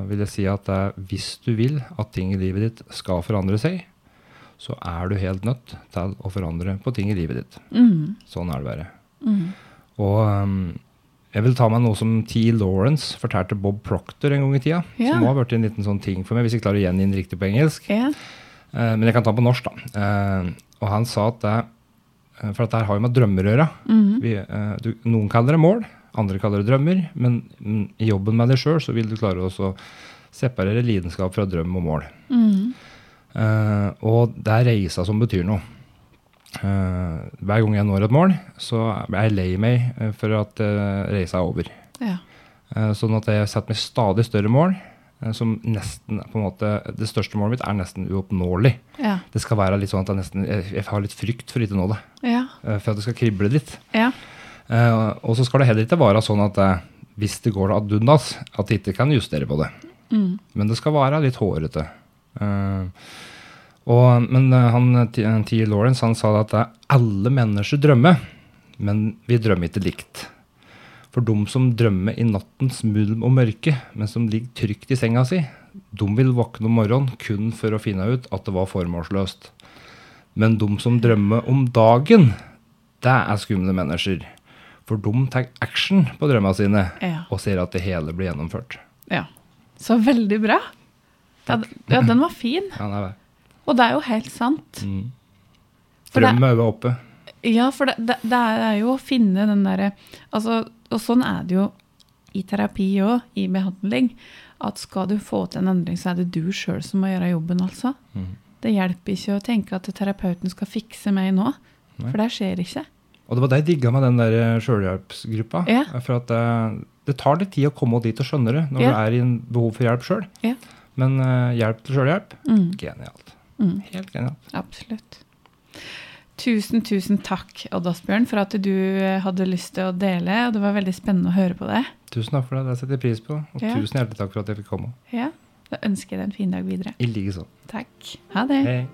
vil jeg si at det, hvis du vil at ting i livet ditt skal forandre seg, så er du helt nødt til å forandre på ting i livet ditt. Mm. Sånn er det bare. Mm. Og um, jeg vil ta meg noe som T. Lawrence fortalte Bob Proctor en gang i tida. Yeah. Som har vært en liten sånn ting for meg, hvis jeg klarer å gjengi den riktig på engelsk. Yeah. Uh, men jeg kan ta den på norsk, da. Uh, og han sa at det eh, For dette har jo med drømmer å gjøre. Mhm. Vi, eh, du, noen kaller det mål, andre kaller det drømmer. Men mm, i jobben med deg sjøl så vil du klare å separere lidenskap fra drøm og mål. Mhm. Uh, og det er reisa som betyr noe. Uh, hver gang jeg når et mål, så er jeg lei meg eh, for at uh, reisa er over. Ja. Eh, sånn at jeg setter meg stadig større mål. Eh, Som nesten, på en måte, Det største målet mitt er nesten uoppnåelig. Ja. Det skal være litt sånn at jeg, nesten, jeg, har litt frykt for ikke å nå det. Ja. eh, For at det skal krible litt. Ja. Uh, og så skal det heller ikke være sånn at uh, hvis det går ad undas, at jeg ikke kan justere på det. Mm. Men det skal være litt hårete. Uh, og, men han, T. Lawrence han sa at det alle mennesker drømmer, men vi drømmer ikke likt. For de som drømmer i nattens mulm og mørke, men som ligger trygt i senga si, de vil våkne om morgenen kun for å finne ut at det var formålsløst. Men de som drømmer om dagen, det er skumle mennesker. For de tar action på drømmene sine Ja. og ser at det hele blir gjennomført. ja. Så veldig bra. Ja, ja, den var fin. Ja, den det. Og det er jo helt sant. Mm. Drømmen er oppe. Ja, for det, det, det er jo å finne den derre altså, Og sånn er det jo i terapi òg, i behandling. At skal du få til en endring, så er det du sjøl som må gjøre jobben, altså. Mm. Det hjelper ikke å tenke at terapeuten skal fikse meg nå, Nei. for det skjer ikke. Og det var det jeg digga med den der eh, sjølhjelpsgruppa. Ja. For at det, det tar litt tid å komme dit og skjønne det når Ja. du er i en behov for hjelp sjøl. Ja. Men uh, hjelp til sjølhjelp, Mm, genialt. mm, Helt genialt. absolutt. Tusen, tusen takk, Odd Asbjørn, for at du eh, hadde lyst til å dele. og Det var veldig spennende å høre på det. Tusen takk for det, det setter jeg pris på. Og Ja. tusen hjertelig takk for at jeg fikk komme. Ja, Da ønsker jeg deg en fin dag videre. I like så. Takk. Ha det. Hei.